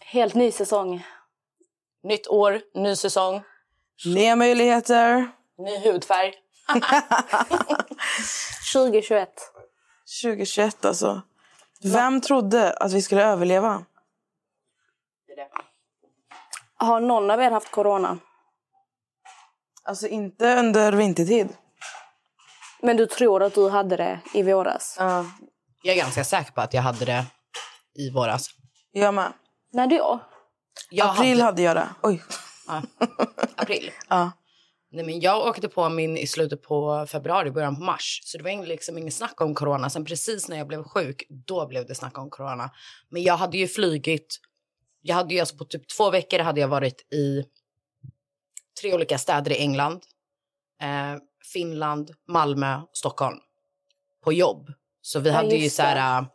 Helt ny säsong. Nytt år, ny säsong, Nya möjligheter. ny hudfärg. 2021. 2021 alltså. Vem trodde att vi skulle överleva? Har någon av er haft corona? Alltså inte under vintertid. Men du tror att du hade det i våras? Ja. Jag är ganska säker på att jag hade det i våras. Jag med. När då? Jag April hade, hade jag det. Oj. ja, april. Ja. Nej, men jag åkte på min i slutet på februari, början på mars. Så det var liksom ingen snack om corona. Sen precis när jag blev sjuk, då blev det snack om corona. Men jag hade ju flygit. Jag hade ju alltså på typ två veckor hade jag varit i tre olika städer i England. Eh, Finland, Malmö, Stockholm. På jobb. Så vi Ja, hade ju så här...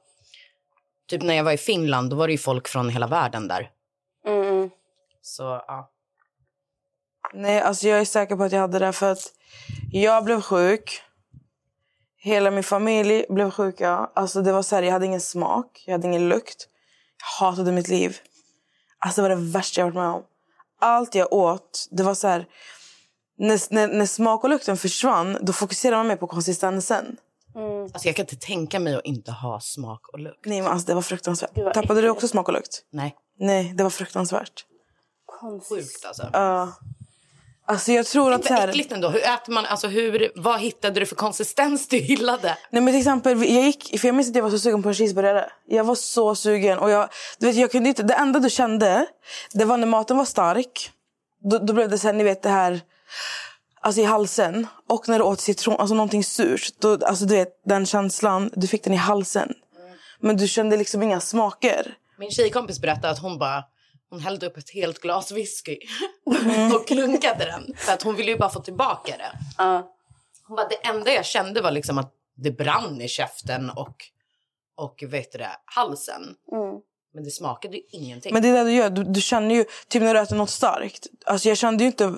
Typ när jag var i Finland, då var det ju folk från hela världen där. Mm. Så ja. Nej, alltså jag är säker på att jag hade det för att jag blev sjuk. Hela min familj blev sjuka. Alltså det var så här, jag hade ingen smak, jag hade ingen lukt. Jag hatade mitt liv. Alltså det var det värsta jag varit med om. Allt jag åt, det var så här... När, när, när smak och lukten försvann, då fokuserade man mer på konsistensen. Alltså jag kan inte tänka mig att inte ha smak och lukt. Nej, men alltså det var fruktansvärt. vad Tappade du också smak och lukt? Nej, Nej, det var fruktansvärt. sjukt alltså. Ja. Alltså jag tror att så Vad här... äckligt ändå. Hur äter man, alltså hur, vad hittade du för konsistens du gillade? Nej men till exempel, jag gick, för jag minns att jag var så sugen på en cheeseburgare. Jag var så sugen. Och jag, du vet, jag kunde inte, det enda du kände, det var när maten var stark. Då, då blev det så här, ni vet det här, alltså i halsen. Och när du åt citron, alltså någonting surt. Då, alltså du vet, den känslan, du fick den i halsen. Men du kände liksom inga smaker. Min tjejkompis berättade att hon bara hon hällde upp ett helt glas whisky Mm. och klunkade den. För att hon ville ju bara få tillbaka det. Hon bara, det enda jag kände var liksom att det brann i käften och, och vet du det, halsen. Mm. Men det smakade ju ingenting. Men det är det du gör, du, du känner ju, typ när du äter något starkt. Alltså jag kände ju inte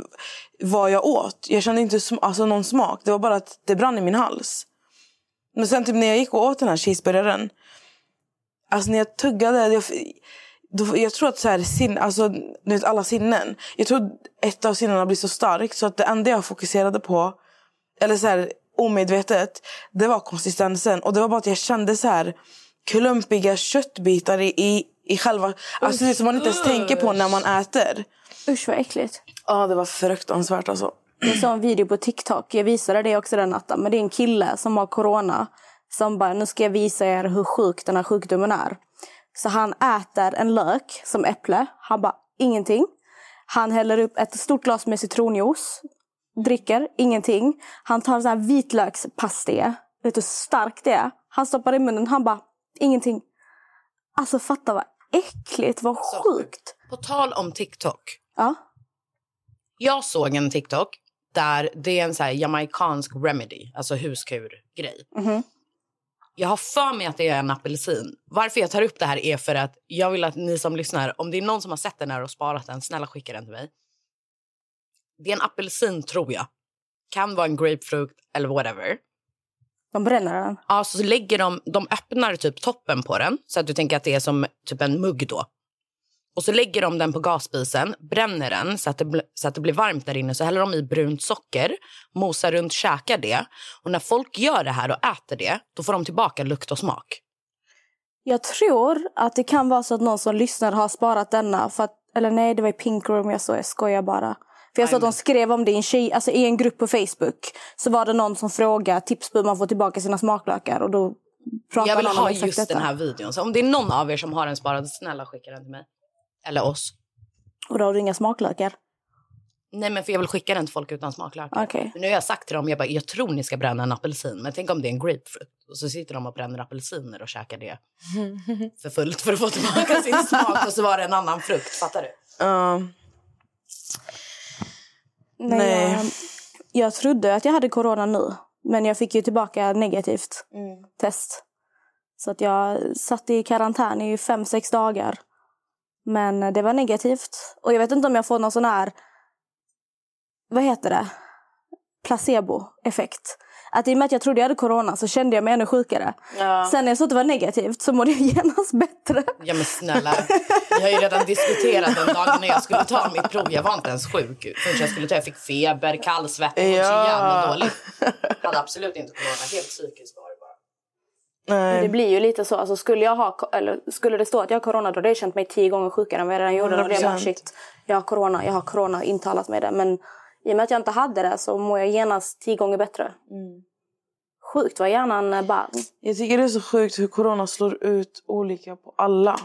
vad jag åt. Jag kände inte sm- alltså någon smak. Det var bara att det brann i min hals. Men sen typ när jag gick och åt den här cheeseburgaren. Alltså när jag tuggade. Jag, då, jag tror att så här, sin, alltså, du vet, alla sinnen. Jag tror ett av sinnena blir så starkt så att det enda jag fokuserade på, eller så här omedvetet, det var konsistensen. Och det var bara att jag kände så här klumpiga köttbitar i, i, i själva... Alltså det som man inte ens tänker på när man äter. Usch vad äckligt. Ja, det var fruktansvärt alltså. Jag såg en video på TikTok, jag visade det också den natten. Men det är en kille som har corona. Som bara, nu ska jag visa er hur sjuk den här sjukdomen är. Så han äter en lök som äpple. Han bara, ingenting. Han häller upp ett stort glas med citronjuice. Dricker, ingenting. Han tar sån här vitlökspastej. Vet du hur starkt det är? Han stoppar i munnen, han bara, ingenting. Alltså fatta vad äckligt, vad sjukt. På tal om TikTok. Ja. Jag såg en TikTok där det är en så här jamaicansk remedy, alltså huskur-grej. Jag har för mig att det är en apelsin. Varför jag tar upp det här är för att jag vill att ni som lyssnar, om det är någon som har sett den här och sparat den, snälla skicka den till mig. Det är en apelsin tror jag. Kan vara en grapefrukt eller whatever. De bränner den. Ja, så lägger de, de öppnar typ toppen på den så att du tänker att det är som typ en mugg då. Och så lägger de den på gasspisen, bränner den så att, det så att det blir varmt där inne. Så häller de i brunt socker, mosar runt, käkar det. Och när folk gör det här och äter det, då får de tillbaka lukt och smak. Jag tror att det kan vara så att någon som lyssnar har sparat denna. För att, eller nej, det var i Pink Room jag såg. Jag skojar bara. För jag såg att de skrev om det i en, tjej, alltså i en grupp på Facebook. Så var det någon som frågade tips på hur man får tillbaka sina smaklökar. Och då pratade Jag vill ha just detta. den här videon. Så om det är någon av er som har den sparad, snälla skicka den till mig. Eller oss. Och då har du inga smaklökar. Nej men för jag vill skicka den till folk utan smaklökar. Men nu har jag sagt till dem, jag bara, jag tror ni ska bränna en apelsin. Men tänk om det är en grapefrukt. Och så sitter de och bränner apelsiner och käkar det för fullt för att få tillbaka sin smak. Och så var det en annan frukt, fattar du? Ja. Nej. Nej. Jag, jag trodde att jag hade corona nu. Men jag fick ju tillbaka negativt test. Så att jag satt i karantän i fem, sex dagar. Men det var negativt. Och jag vet inte om jag får någon sån här, vad heter det, placeboeffekt. Att i och med att jag trodde jag hade corona så kände jag mig ännu sjukare. Ja. Sen när jag såg att det var negativt så mådde jag genast bättre. Ja men snälla, vi har ju redan diskuterat den dagen när jag skulle ta mitt prov. Jag var inte ens sjuk förrän jag skulle ta. Jag fick feber, kallsvett och mådde så Ja. jävla dåligt. Jag hade absolut inte corona, helt psykiskt var det bara. Det Nej. blir ju lite så. Alltså skulle, jag ha, eller skulle det stå att jag har corona då hade jag känt mig tio gånger sjukare än vad jag redan gjorde. Och det bara 100%. shit, jag har corona, jag har corona, intalat mig det. Men i och med att jag inte hade det så mår jag genast tio gånger bättre. Sjukt vad hjärnan bara... Jag tycker det är så sjukt hur corona slår ut olika på alla.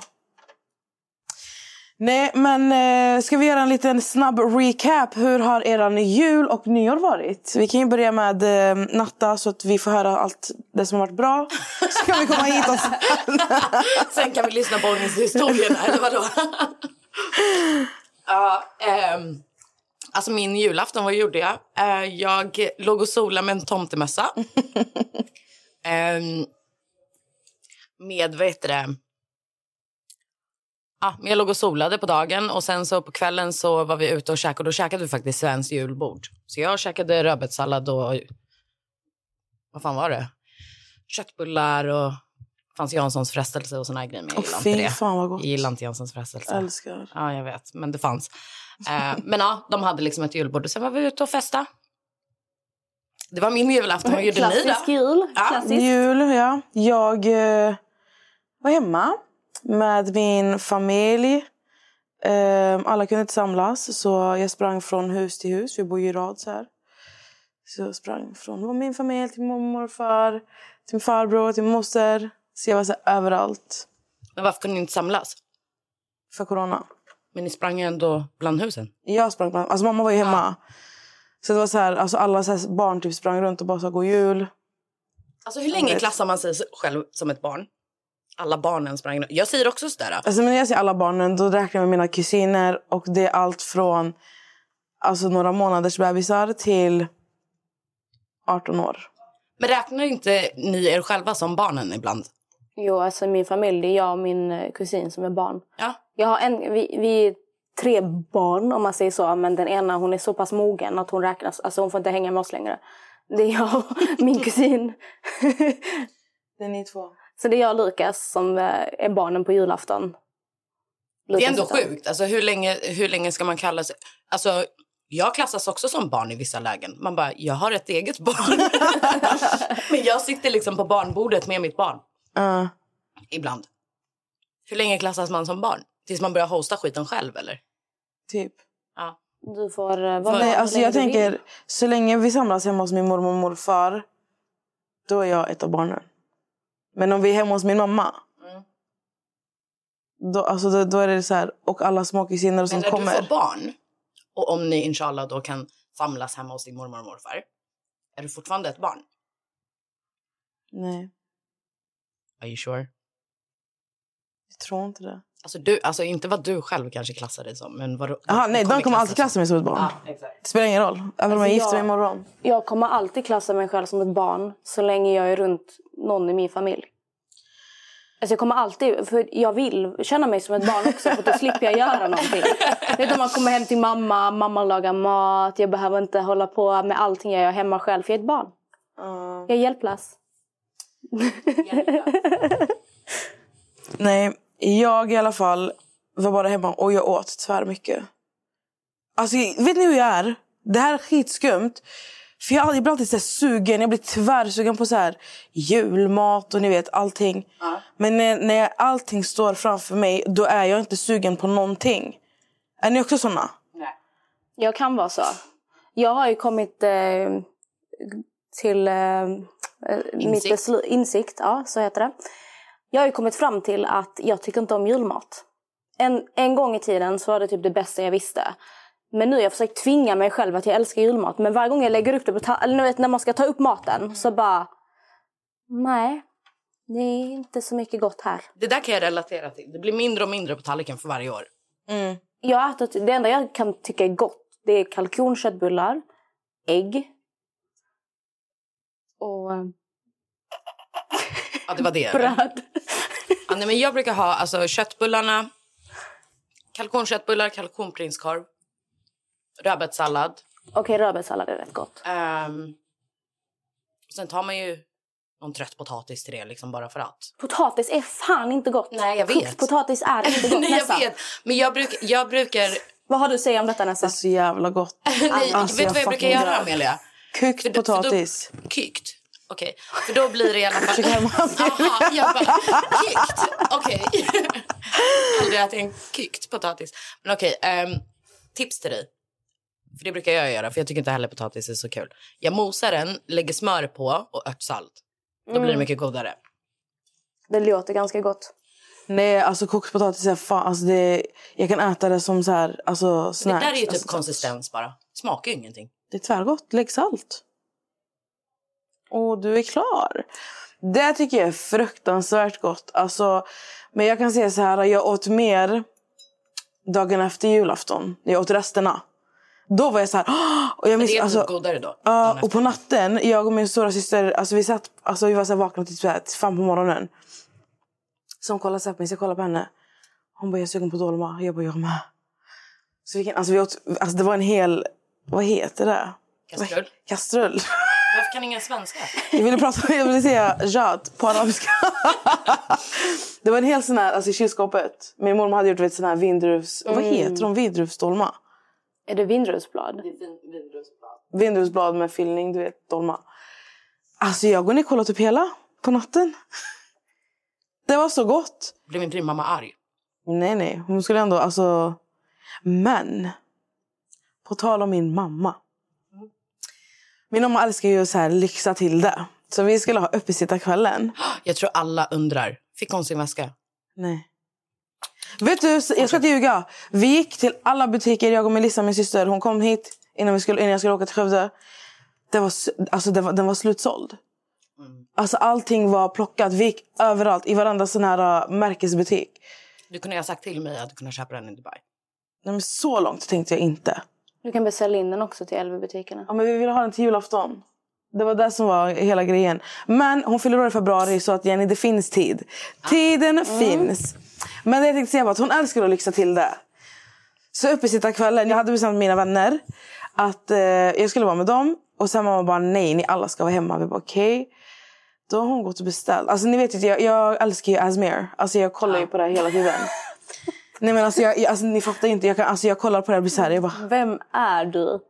Nej, men eh, ska vi göra en liten snabb recap? Hur har eran jul och nyår varit? Vi kan ju börja med eh, Natta så att vi får höra allt det som har varit bra. Så kan vi komma hit och... Sen kan vi lyssna på ångesthistorierna, eller vadå? ja, ehm, alltså min julafton, vad gjorde jag? Eh, jag låg och solade med en tomtemössa. Ehm, med, vad heter det? Ja, men jag låg och solade på dagen och sen så på kvällen så var vi ute och käkade och då käkade vi faktiskt svenskt julbord. Så jag käkade rödbetssallad och vad fan var det? Köttbullar och fanns Janssons frestelse och såna här grejer. Men jag gillar inte fy det. fan vad gott. Jag gillar inte Janssons frestelse. Älskar. Ja, jag vet. Men det fanns. Eh, men ja, de hade liksom ett julbord och sen var vi ute och festa. Det var min julafton. Vad gjorde ni då? Klassisk jul. Ja. Klassisk. Jul, ja. Jag eh, var hemma med min familj. Eh, alla kunde inte samlas, så jag sprang från hus till hus. Vi bor ju i rad så här. Så jag sprang från min familj till mormor och far, till min farbror, till min moster. Så jag var så här, överallt Men varför kunde ni inte samlas? för corona. Men ni sprang ändå bland husen. Jag sprang bland, alltså mamma var ju hemma. Så det var så här, alltså alla så här barn typ sprang runt och bara sa god jul. Alltså hur länge klassar man sig själv som ett barn? Alla barnen sprang Jag säger också sådär. Alltså, men när jag säger alla barnen då räknar jag med mina kusiner. Och det är allt från alltså, några månaders bebisar till 18 år. Men räknar inte ni er själva som barnen ibland? Jo, alltså min familj, det är jag och min eh, kusin som är barn. Ja. Jag har en, vi, vi är tre barn om man säger så. Men den ena hon är så pass mogen att hon räknas. Alltså hon får inte hänga med oss längre. Det är jag och min kusin. Det är ni två. så det är jag och Lukas som eh, är barnen på julafton. Det är Lukas ändå han. sjukt. Alltså, hur, länge, hur länge ska man kalla sig... Alltså, jag klassas också som barn i vissa lägen. Man bara, jag har ett eget barn. Men jag sitter liksom på barnbordet med mitt barn. Uh, Ibland. Hur länge klassas man som barn? Tills man börjar hosta skiten själv eller? typ. Ja. Du får eh, vara Nej, hur alltså jag vill. tänker, så länge vi samlas hemma hos min mormor och morfar, då är jag ett av barnen. Men om vi är hemma hos min mamma, Mm. då, alltså då, då är det så här, och alla småkusiner som Men när kommer. du får barn och om ni inshallah då kan samlas hemma hos din mormor och morfar. Är du fortfarande ett barn? Nej, Are you sure? jag tror inte det. Alltså, du, alltså inte vad du själv kanske klassar dig som. Men vad du, Aha, nej, de kommer alltid klassa mig som ett barn. Ja, exakt. Det spelar ingen roll. Även om jag Alltså, gifter mig imorgon. Jag kommer alltid klassa mig själv som ett barn så länge jag är runt någon i min familj. Alltså jag kommer alltid, för jag vill känna mig som ett barn också för då slipper jag göra någonting. Vet om man kommer hem till mamma, mamma lagar mat, jag behöver inte hålla på med allting jag gör hemma själv för jag är ett barn. Uh, Jag är hjälplös. nej, jag i alla fall var bara hemma och jag åt tvär mycket. Alltså, vet ni hur jag är? Det här är skitskumt. För jag, jag blir alltid så här sugen. Jag blir tvärsugen på så här julmat och ni vet allting. Men när, när allting står framför mig, då är jag inte sugen på någonting. Är ni också såna? Nej. Jag kan vara så. Jag har ju kommit eh, till eh, eh, mitt Insikt. beslut, insikt, ja så heter det. Jag har ju kommit fram till att jag tycker inte om julmat. En, en gång i tiden så var det typ det bästa jag visste. Men nu har jag försökt tvinga mig själv att jag älskar julmat. Men varje gång jag lägger upp det på ta- eller vet, när man ska ta upp maten så bara... Nej, det är inte så mycket gott här. Det där kan jag relatera till. Det blir mindre och mindre på tallriken för varje år. Mm. Jag ätit, det enda jag kan tycka är gott det är kalkonköttbullar, ägg och Ja, det var det. bröd. Ja, nej, men jag brukar ha alltså, köttbullarna, kalkonköttbullar, kalkonprinskorv, rödbetssallad. Okej, rödbetssallad är rätt gott. Um, sen tar man ju någon trött potatis till det liksom bara för att. Potatis är fan inte gott. Nej, jag vet. potatis är inte gott. Nej, jag Nessa. vet. Men jag, bruk, jag brukar... Vad har du att säga om detta Nessa? Det är så jävla gott. Nej, Alltså, vet du jag vad jag brukar fucking göra. Amelia? För då- för då- potatis. Okej, för då blir det i alla fall... Aha, jag bara, kykt. Okej. Aldrig ätit en kykt potatis. Men okej, ehm, tips till dig. För det brukar jag göra, för jag tycker inte heller potatis är så kul. Jag mosar den, lägger smör på och örtsalt. Då Mm. blir det mycket godare. Det låter ganska gott. Nej, alltså kokt potatis är fan... Alltså det, jag kan äta det som så här, alltså Det snacks. där är ju typ alltså, konsistens bara. Smakar ju ingenting. Det är tvärgott. Lägg salt. Och du är klar. Det tycker jag är fruktansvärt gott. Alltså, men jag kan säga så här, jag åt mer dagen efter julafton. Jag åt resterna. Då var jag så här... Och jag minns, det är alltså, typ godare då. Ja, dagen och på natten, jag och min stora syster, alltså vi satt, alltså vi var så här vakna så här, till fem på morgonen. Så hon kollade så här på mig, så jag kollade på henne. Hon bara, jag är sugen på dolma. Jag bara, jag med. Så vi, kan- alltså vi åt, alltså det var en hel, vad heter det? Kastrull. Kastrull. Varför kan ingen svenska? Jag ville, prata, jag ville säga jad på arabiska. det var en hel sån här, alltså i kylskåpet. Min mormor hade gjort vet, sån här vindruvs, vad heter de? Vindruvsdolma. Är det vindruvsblad? Vindruvsblad med fyllning, du vet, dolma. Alltså jag går ner och kollar typ hela på natten. Det var så gott. Blev inte din mamma arg? Nej, nej. Hon skulle ändå, alltså... Men, på tal om min mamma. Min mamma älskar ju så här lyxa till det. Så vi skulle ha uppesittarkvällen. Jag tror alla undrar. Fick hon sin väska? Nej. Vet du, jag ska inte ljuga. Vi gick till alla butiker, jag och Melissa, min syster. Hon kom hit innan, vi skulle, innan jag skulle åka till Skövde. Det var, alltså, det var, den var slutsåld. Alltså allting var plockat. Vi gick överallt, i varenda sån här uh, märkesbutik. Du kunde ha sagt till mig att du kunde köpa den i Dubai. Nej, men så långt tänkte jag inte. Du kan beställa in den också till LV-butikerna. Ja, men vi ville ha den till julafton. Det var det som var hela grejen. Men hon fyller år i februari så att Jenny, det finns tid. Tiden finns. Men det jag tänkte säga var att hon älskar att lyxa till det. Så uppesittarkvällen, jag hade bestämt mina vänner att eh, jag skulle vara med dem. Och sen var man bara nej, ni alla ska vara hemma. Vi bara okej. Då har hon gått och beställt. Alltså ni vet ju, jag, jag älskar ju Asmir. Alltså jag kollar ju på det här hela tiden. nej men alltså, jag, jag, alltså ni fattar inte. Jag, kan, alltså, jag kollar på det här och blir så här, jag bara Vem är du?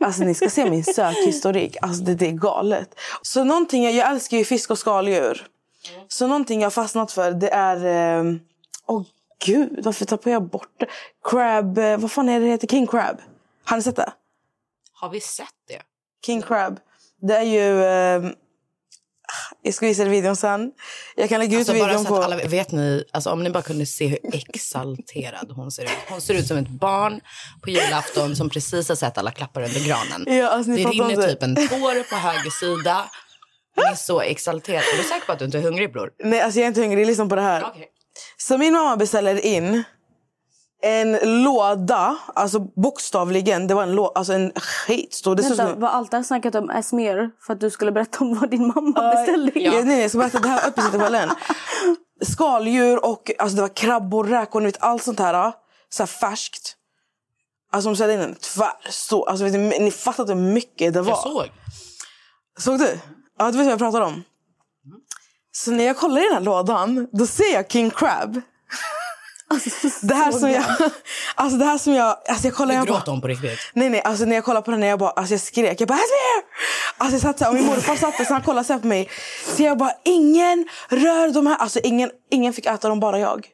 Alltså ni ska se min sökhistorik. Alltså det, det är galet. Så någonting, jag, jag älskar ju fisk och skaldjur. Så någonting jag har fastnat för det är... ehm, Åh gud, varför tappar jag bort det? Crab, eh, vad fan är det heter? King crab. Har ni sett det? Har vi sett det? King crab. Det är ju... ehm, jag ska visa er videon sen. Jag kan lägga ut Alltså videon på... alla, vet ni, alltså om ni bara kunde se hur exalterad hon ser ut. Hon ser ut som ett barn på julafton som precis har sett alla klappar under granen. Ja, alltså, det rinner inte. typ en tår på höger sida. Hon är så exalterad. Är du säker på att du inte är hungrig bror? Nej, alltså jag är inte hungrig. Lyssna på det här. Okej. Så min mamma beställer in en låda, alltså bokstavligen, det var en, lå, alltså en skitstor. Det Vänta, som- var allt det här snacket om Asmir för att du skulle berätta om vad din mamma beställde in? Ja. Nej, nej, jag ska berätta det här kvällen. Skaldjur och alltså det var krabbor, räkor, ni vet, allt sånt här. Så här färskt. Alltså de ställde in en tvärstor. Alltså, ni, ni fattar hur mycket det var. Jag såg. Såg du? Ja, du vet vad jag pratar om. Så när jag kollar i den här lådan, då ser jag King Crab. Det här som jag... Alltså det här som jag... Alltså jag kollar... Jag bara, Gråter hon på riktigt? nej, nej, alltså när jag kollade på den, jag bara, alltså jag skrek. Jag bara, Asmir! Alltså jag satt så här, och min morfar satt där, så han kollade så här på mig. Så jag bara, ingen rör de här. Alltså ingen, ingen fick äta dem, bara jag.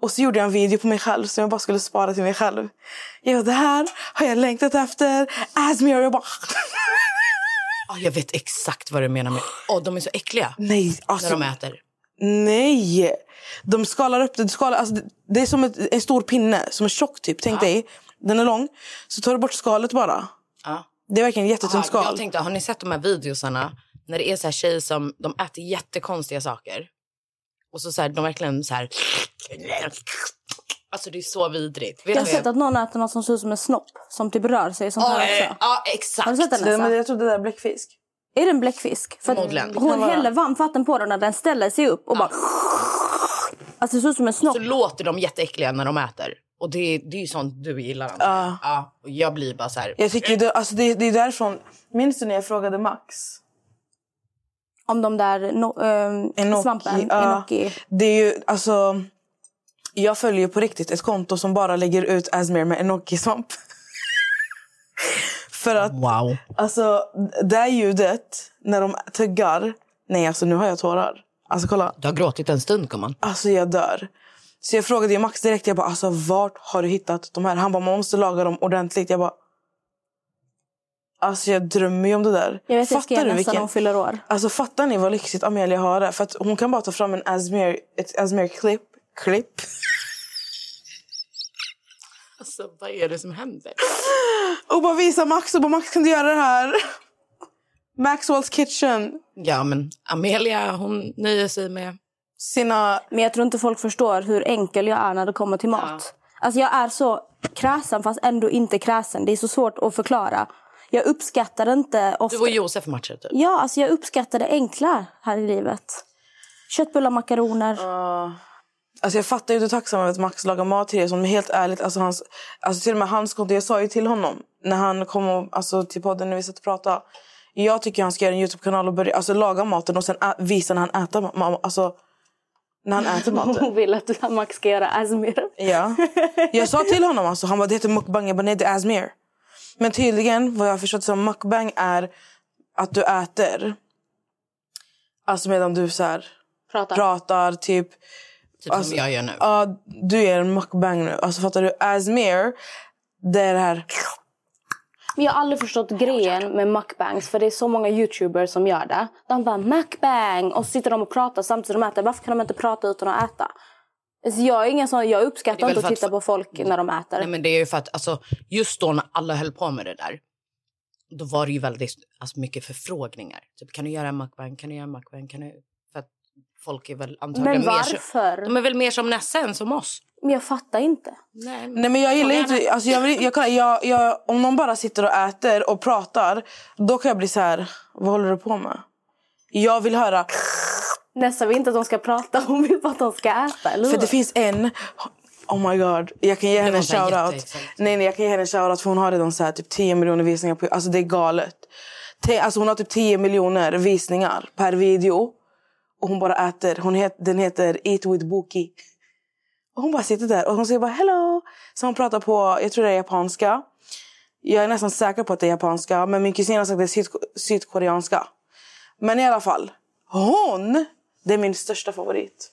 Och så gjorde jag en video på mig själv som jag bara skulle spara till mig själv. Jag bara, det här har jag längtat efter. Asmir! Och jag bara... Ja, jag vet exakt vad du menar med... Åh, de är så äckliga Nej, när alltså. de äter. Nej! De skalar upp det. Skalar, alltså, det- är som ett, en stor pinne, som är tjock typ. Tänk dig, den är lång. Så tar du bort skalet bara. Ja. Det är verkligen jättetunt skal. jag tänkte, har ni sett de här videosarna när det är så här tjejer som de äter jättekonstiga saker? Och så, så här, de verkligen så här... Alltså det är så vidrigt. Vet Jag har sett att någon äter något som ser ut som en snopp som typ rör sig. Sånt Ja, här eh, också. ja, exakt. Har du sett den det, men jag trodde det där är bläckfisk. Är det en bläckfisk? För att Förmodligen. Hon vara. häller varmt vatten på den när den ställer sig upp och bara... Alltså det ser ut som en snopp. Så låter de jätteäckliga när de äter. Och det, det är ju sånt du gillar. Ja. Ja, och jag blir bara så här... Jag tycker det, alltså det, det är därifrån... Minns du när jag frågade Max? Om de där no, ehm, Enoki, svampen, ja. Enoki. Det är ju, alltså... Jag följer på riktigt ett konto som bara lägger ut Asmer med Enoki-svamp. För att Wow. alltså, det här ljudet när de tuggar... Nej, alltså nu har jag tårar. Alltså kolla. Du har gråtit en stund, gumman. Alltså jag dör. Så jag frågade ju Max direkt. Jag bara, alltså vart har du hittat de här? Han bara, man måste laga dem ordentligt. Jag bara... Alltså jag drömmer ju om det där. Jag vet, jag ska Fattar du när hon fyller år. Alltså fattar ni vad lyxigt Amelia har det? För att hon kan bara ta fram en Asmer, ett Asmer-klipp. Klipp. Alltså, vad är det som händer? Och bara visa Max och bara Max kan du göra det här? Maxwell's kitchen. Ja, men Amelia, hon nöjer sig med... Sina... Men jag tror inte folk förstår hur enkel jag är när det kommer till mat. Alltså jag är så kräsen fast ändå inte kräsen. Det är så svårt att förklara. Jag uppskattar inte ofta... Du och Josef matchar typ. Ja, alltså jag uppskattar det enkla här i livet. Köttbullar, makaroner. Alltså jag fattar ju hur tacksam över att Max lagar mat till er. Men helt ärligt, alltså, hans, alltså till och med hans konto. Jag sa ju till honom när han kom och, alltså, till podden när vi satt och pratade. Jag tycker han ska göra en Youtube-kanal och börja alltså, laga maten och sen ä- visa när han äter ma- Alltså, när han äter maten. Hon vill att Max ska göra Asmir. Ja. Jag sa till honom, alltså, han bara det heter mukbang, jag bara nej det är Asmir. Men tydligen, vad jag har förstått som mukbang är att du äter. Alltså medan du så här, Pratar. pratar, typ. Typ Alltså, som jag gör nu. Ja, du är en mukbang nu. Alltså fattar du? Asmir, det är det här. Men jag har aldrig förstått grejen med mukbangs för det är så många youtubers som gör det. De bara mukbang och så sitter de och pratar samtidigt som de äter. Varför kan de inte prata utan att äta? Alltså jag, är ingen sån, jag uppskattar inte att att titta på folk när de äter. Nej, men det är ju för att alltså, just då när alla höll på med det där, då var det ju väldigt alltså, mycket förfrågningar. Typ, kan du göra en mukbang? Kan du göra en mukbang? Kan du... Folk är väl antagligen Men mer... Varför? De är väl mer som Nesse än som oss. Men jag fattar inte. Nej, Nej men jag gillar inte, alltså jag, vill, jag, kan, jag, jag, om någon bara sitter och äter och pratar, då kan jag bli så här, vad håller du på med? Jag vill höra, Nessa vill inte att de ska prata, hon vill bara att de ska äta. Eller för det finns en, oh my god, jag kan ge henne en shoutout. Nej nej jag kan ge henne en shoutout för hon har redan så här, typ 10 miljoner visningar på, alltså det är galet. Alltså hon har typ 10 miljoner visningar per video. Och hon bara äter, hon het, den heter Eat with Buki. Och hon bara sitter där och hon säger bara hello. Så hon pratar på, jag tror det är japanska. Jag är nästan säker på att det är japanska. Men min kusin har sagt att det är syd, sydkoreanska. Men i alla fall. Hon, det är min största favorit.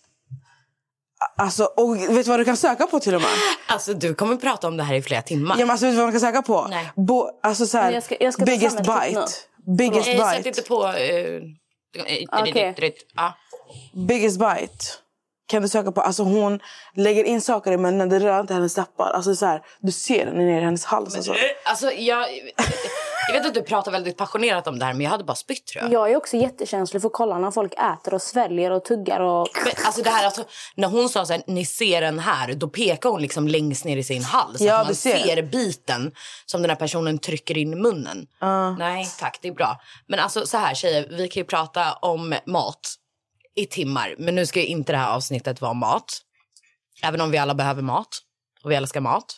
Alltså, och vet du vad du kan söka på till och med? Alltså du kommer prata om det här i flera timmar. Ja, men alltså, vet du vad man kan söka på? Nej. Bo, alltså så här, jag ska- jag ska biggest bite. Biggest Nej, sätt bite. inte på... Uh, Okej. ja. Biggest bite. Kan du söka på. Alltså hon lägger in saker i munnen. Det rör inte hennes läppar. Alltså så här, du ser den ner i hennes hals. Alltså. Alltså, jag, jag vet att du pratar väldigt passionerat om det här, men jag hade bara spytt tror jag. Jag är också jättekänslig för att kolla när folk äter och sväljer och tuggar. Och... Men, alltså det här, alltså, när hon sa så här, ni ser den här, då pekar hon liksom längst ner i sin hals. så Ja, att man du ser. ser. biten som den här personen trycker in i munnen. Nej tack, det är bra. Men alltså så här tjejer, vi kan ju prata om mat i timmar. Men nu ska ju inte det här avsnittet vara mat. Även om vi alla behöver mat och vi älskar mat.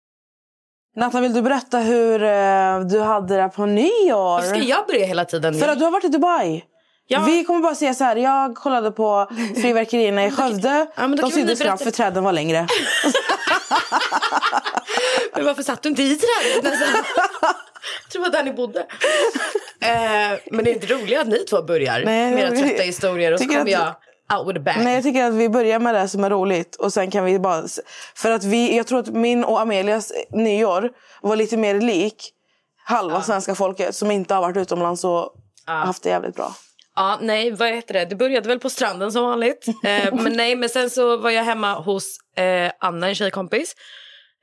Natta, vill du berätta hur eh, du hade det på nyår? Varför ska jag börja hela tiden? För att du har varit i Dubai. Ja. Vi kommer bara säga så här. Jag kollade på fyrverkerierna i Skövde. Ja, De fram berätta- för träden var längre. Men varför satt du inte i trädet? Jag tror det var där ni bodde. Eh, men det är inte roligt att ni två börjar Nej, med era trötta historier och så kommer jag out with a bang. Nej, jag tycker att vi börjar med det som är roligt. Och sen kan vi bara... För att vi, jag tror att min och Amelias nyår var lite mer lik halva svenska folket som inte har varit utomlands och haft det jävligt bra. Ja, nej, vad heter det? Det började väl på stranden som vanligt. Eh, men nej, men sen så var jag hemma hos eh, Anna, en tjejkompis.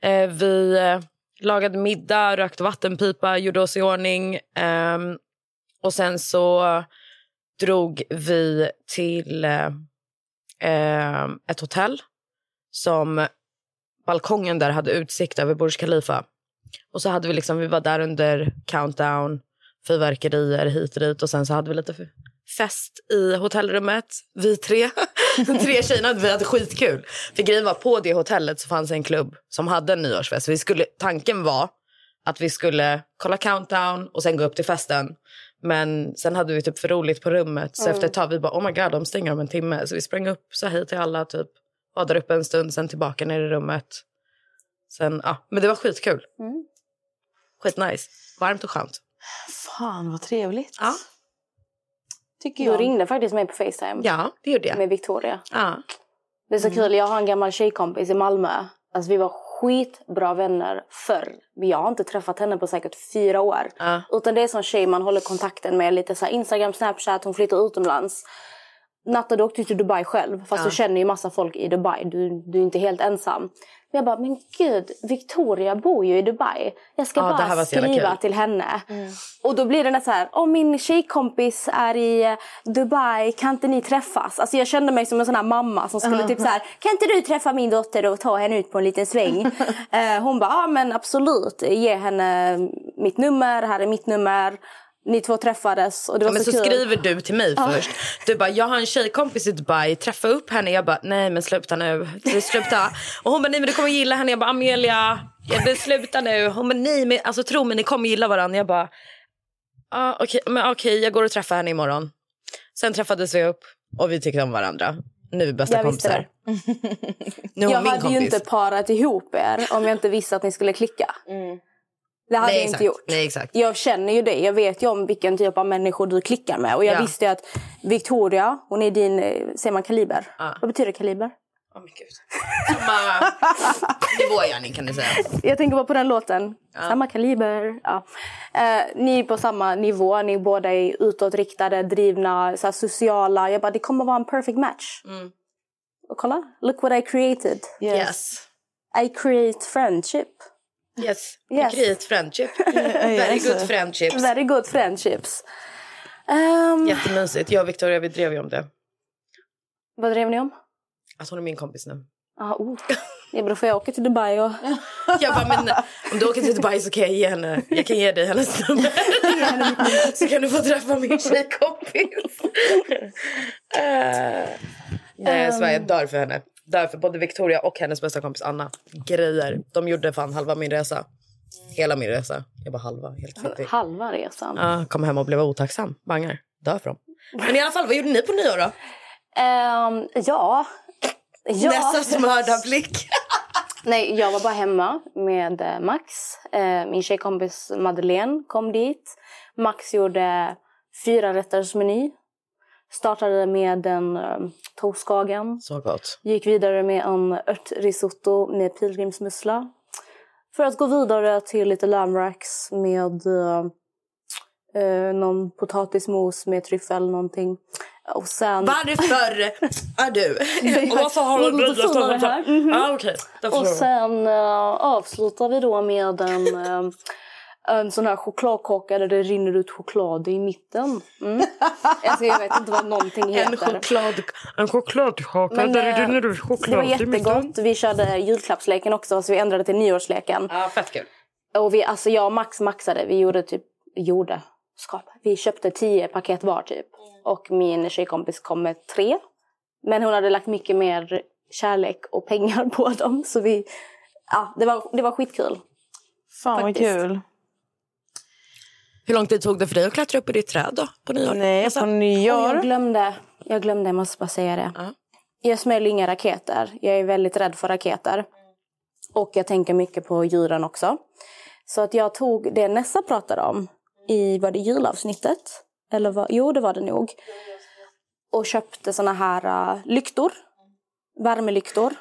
Eh, vi eh, lagade middag, rökte vattenpipa, gjorde oss i ordning. ehm, och sen så drog vi till eh, ett hotell som balkongen där hade utsikt över Burj Khalifa. Och så hade vi liksom, vi var där under countdown, fyrverkerier hit och dit och sen så hade vi lite fest i hotellrummet. Vi tre, tre tjejerna, vi hade skitkul. För grejen var på det hotellet så fanns en klubb som hade en nyårsfest. Vi skulle, tanken var att vi skulle kolla countdown och sen gå upp till festen. Men sen hade vi typ för roligt på rummet så efter ett tag vi bara oh my god de stänger om en timme. Så vi sprang upp, sa hej till alla, typ var där uppe en stund, sen tillbaka ner i rummet. Sen, ja, men det var skitkul. Mm. Skitnice. Varmt och skönt. Fan vad trevligt. Ja, Tycker Du jag. ringde faktiskt mig på Facetime ja det gjorde jag. med Victoria. Ja. Det är så kul, jag har en gammal tjejkompis i Malmö. Alltså vi var skitbra vänner förr. Men Jag har inte träffat henne på säkert fyra år. Ja. Utan det är sån tjej man håller kontakten med. Lite så Instagram, Snapchat, hon flyttar utomlands. Natta, du åkte till Dubai själv. Fast du känner ju massa folk i Dubai. Du, du är inte helt ensam. Men jag bara, men gud, Victoria bor ju i Dubai. Jag ska Ja, bara skriva till henne. Och då blir det nästan så här, om min tjejkompis är i eh, Dubai, kan inte ni träffas? Alltså jag kände mig som en sån här mamma som skulle typ så här, kan inte du träffa min dotter och ta henne ut på en liten sväng? eh, hon bara, ja men absolut, ge henne mitt nummer, här är mitt nummer. Ni två träffades och det var Ja, men så, så kul. skriver du till mig först. Du bara, jag har en tjejkompis i Dubai, träffa upp henne. Jag bara, nej men sluta nu. Sluta. Och hon bara, nej men du kommer gilla henne. Jag bara, Amelia, jag bara, sluta nu. Hon bara, nej men alltså tro mig, ni kommer gilla varandra. Jag bara, ah, okej, men okej, jag går och träffar henne imorgon. Sen träffades vi upp och vi tyckte om varandra. Nu är vi bästa Jag kompisar. Nu Jag hade kompis. ju inte parat ihop er om jag inte visste att ni skulle klicka. Det hade nej, jag inte gjort. Nej, exakt. Jag känner ju dig. Jag vet ju om vilken typ av människor du klickar med. Och jag Ja. visste ju att Victoria, hon är din, eh, säger man kaliber? Ja. Vad betyder kaliber? Åh, men gud. Samma nivå Janni kan du säga. Jag tänker bara på den låten. Samma kaliber. Ja. Eh, ni är på samma nivå. Ni båda är utåtriktade, drivna, så här, sociala. Jag bara, det kommer vara en perfect match. Och kolla, look what I created. Yes. I create friendship. Yes. Yes. Great friendship. Very good friendships. Very good friendships. Um, Jättemysigt. Jag och Victoria vi drev ju om det. Vad drev ni om? Att hon är min kompis nu. Ah, oh. Det beror på jag åker till Dubai och... Jag bara, men om du åker till Dubai så kan jag ge henne, jag kan ge dig hennes nummer. så kan du få träffa min tjejkompis. uh, nej jag svär, jag dör för henne. Dör för både Victoria och hennes bästa kompis Anna. Grejer. De gjorde fan halva min resa. Hela min resa. Jag bara halva, helt. Halva resan. Ja, kom hem och blev otacksam. Bangar. Dör för dem. Men i alla fall, vad gjorde ni på nyår då? Ehm, ja. ja. Nessas mördarblick. Nej, jag var bara hemma med eh, Max. Eh, min tjejkompis Madeleine kom dit. Max gjorde fyra rätters meny. Startade med en um, toastkagen. Så gott. Gick vidare med en örtrisotto med pilgrimsmussla. För att gå vidare till lite lamracks med eh, någon potatismos med tryffel någonting. Och sen... Varför är du? Och varför har du här. Mhm. Ja, okej. Därför Och sen uh, avslutar vi då med en, eh, en sån här chokladkaka där det rinner ut choklad i mitten. Mm. Alltså, jag vet inte vad någonting heter. En choklad, en chokladkaka Men, där det eh, rinner ut Det choklad var i mitten. jättegott. Vi körde julklappsleken också så vi ändrade till nyårsleken. Ja, fett kul. Och vi, alltså jag och Max maxade. Vi gjorde typ, gjorde, skapade. Vi köpte tio paket var typ. Och min tjejkompis kom med tre. Men hon hade lagt mycket mer kärlek och pengar på dem. Så vi, ja det var, det var skitkul. Fan vad Faktiskt. kul. Hur lång tid tog det för dig att klättra upp i ditt träd då? På nyår? Nej, Alltså, på nyår. jag glömde, jag glömde, jag måste bara säga det. Ja. Jag smäller inga raketer. Jag är väldigt rädd för raketer. Och jag tänker mycket på djuren också. Så att jag tog det Nessa pratade om i, var det julavsnittet? Eller vad? Jo, det var det nog. Och köpte såna här uh, lyktor. Värmelyktor.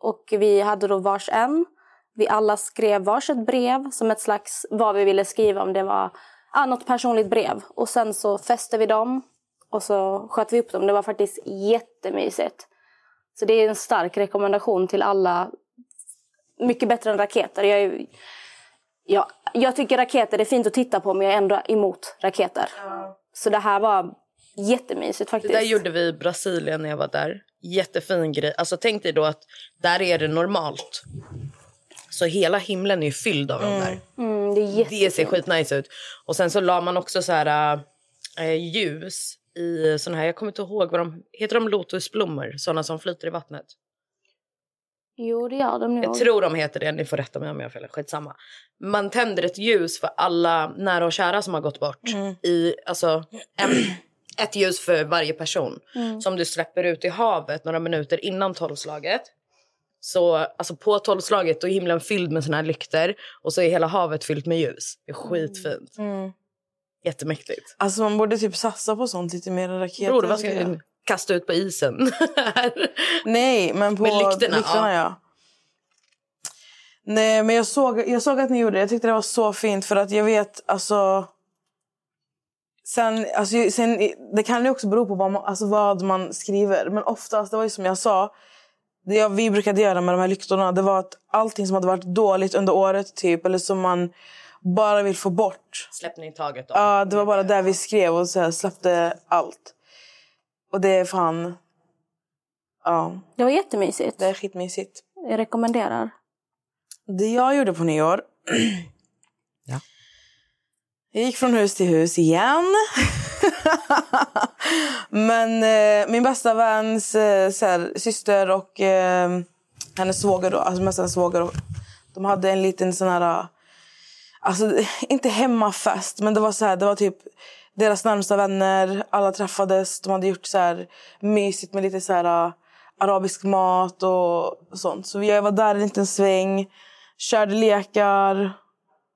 Och vi hade då vars en. Vi alla skrev varsitt brev som ett slags vad vi ville skriva om det var ah, något personligt brev. Och sen så fäste vi dem Och så sköt vi upp dem. Det var faktiskt jättemysigt. Så det är en stark rekommendation till alla. Mycket bättre än raketer. Jag, är, ja, jag tycker raketer är fint att titta på men jag är ändå emot raketer. Så det här var jättemysigt Det faktiskt. där gjorde vi i Brasilien när jag var där. Jättefin grej. Alltså tänk dig då att där är det normalt. Så hela himlen är fylld av dem där. Mm, det är. Det ser skitnice ut. Och sen så la man också så här äh, ljus i såna här, jag kommer inte ihåg vad de, heter de lotusblommor? Såna som flyter i vattnet. Jo, det gör de nog. Jag tror de heter det, ni får rätta mig om jag har fel, skitsamma. Man tänder ett ljus för alla nära och kära som har gått bort. I, alltså, en, ett ljus för varje person. Som du släpper ut i havet några minuter innan tolvslaget. Så alltså på tolvslaget är himlen fylld med såna här lykter och så är hela havet fyllt med ljus. Det är skitfint. Jättemäktigt. Alltså man borde typ satsa på sånt lite mer än raketer. Bror, vad ska jag kasta ut på isen? Nej, men på Med lyktorna, lyktorna ja. Nej, men jag såg, jag såg att ni gjorde det. Jag tyckte det var så fint för att jag vet alltså... Sen, alltså, sen, det kan ju också bero på vad man, alltså, vad man skriver. Men oftast, det var ju som jag sa, det jag, vi brukade göra med de här lyktorna det var att allting som hade varit dåligt under året typ, eller som man bara vill få bort. Släpp ni taget då. Ja, det var bara där vi skrev och så här, släppte allt. Och det är fan... Ja, Det var jättemysigt. det är skitmysigt. Jag rekommenderar. Det jag gjorde på nyår... Ja. Jag gick från hus till hus igen. Men eh, min bästa väns eh, så här, syster och eh, hennes svåger, då, alltså mest hennes svåger, och de hade en liten sån här... Eh, alltså, inte hemmafest, men det var så här, det var typ deras närmsta vänner. Alla träffades. De hade gjort så här mysigt med lite så här eh, arabisk mat och sånt. Så jag var där en liten sväng, körde lekar.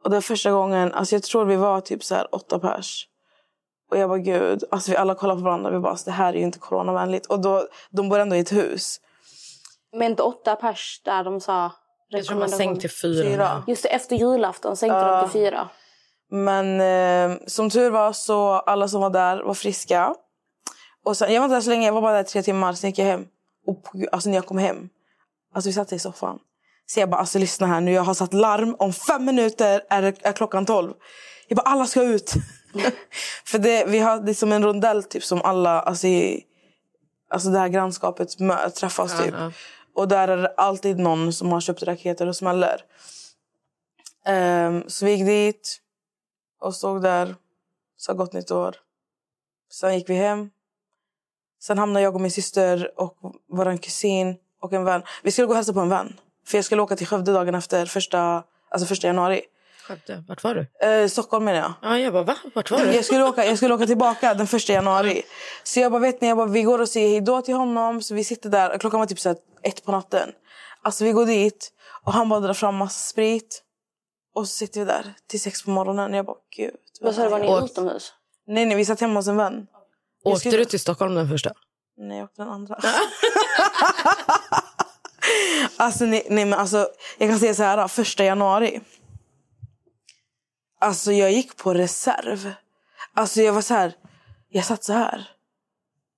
Och det var första gången, alltså jag tror vi var typ så här åtta pers. Och jag bara gud, alltså vi alla kollade på varandra vi bara alltså, det här är ju inte coronavänligt. Och då, de bor ändå i ett hus. Men inte åtta pers där de sa Jag tror man rekommendation. sänkt till fyra. Fyra. Just det, efter julafton sänkte de till fyra. Men eh, som tur var så alla som var där var friska. Och sen, jag var inte där så länge, jag var bara där tre timmar. Sen gick jag hem. Och på, alltså när jag kom hem, alltså vi satt i soffan. Så jag bara, alltså lyssna här nu, jag har satt larm. Om fem minuter är, är klockan tolv. Jag bara, alla ska ut. För det, vi har, det är som en rondell typ som alla, alltså, i, alltså det här grannskapet mö, träffas typ. ja. Och där är det alltid någon som har köpt raketer och smäller. Ehm, så vi gick dit och stod där, sa gott nytt år. Sen gick vi hem. Sen hamnade jag och min syster och vår kusin och en vän. Vi skulle gå och hälsa på en vän. För jag skulle åka till Skövde dagen efter, första, alltså första januari. Skövde, vart var du? Eh, Stockholm menar jag. Ja, jag bara va? Vart var du? Jag skulle, åka, jag skulle åka tillbaka den första januari. Så jag bara, vet ni, jag bara, vi går och säger hejdå till honom. Så vi sitter där, klockan var typ så här ett på natten. Alltså vi går dit och han bara drar fram massa sprit. Och så sitter vi där till sex på morgonen. Jag bara, gud. Vad sa du, var ni Och- utomhus? Nej, nej, vi satt hemma hos en vän. Åkte skulle- du till Stockholm den första? Nej, jag åkte den andra. alltså, nej, nej, men alltså, jag kan säga så här, första januari. Alltså jag gick på reserv. Alltså jag var så här, jag satt så här.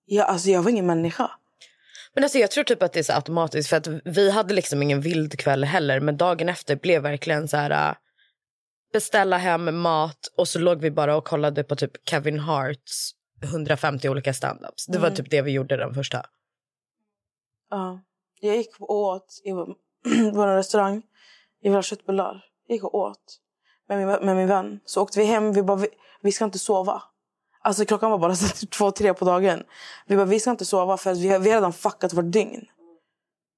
Jag, alltså jag var ingen människa. Men alltså jag tror typ att det är så automatiskt för att vi hade liksom ingen vild kväll heller men dagen efter blev verkligen så här äh, beställa hem mat och så låg vi bara och kollade på typ Kevin Harts 150 olika standups. Det var typ det vi gjorde den första. Ja. Jag gick och åt i vår restaurang. Ville ha köttbullar. Jag gick och åt med min, med min vän. Så åkte vi hem. Vi bara, vi, vi ska inte sova. Alltså klockan var bara så två, tre på dagen. Vi bara, vi ska inte sova för att vi, har- vi har redan fuckat vårt dygn.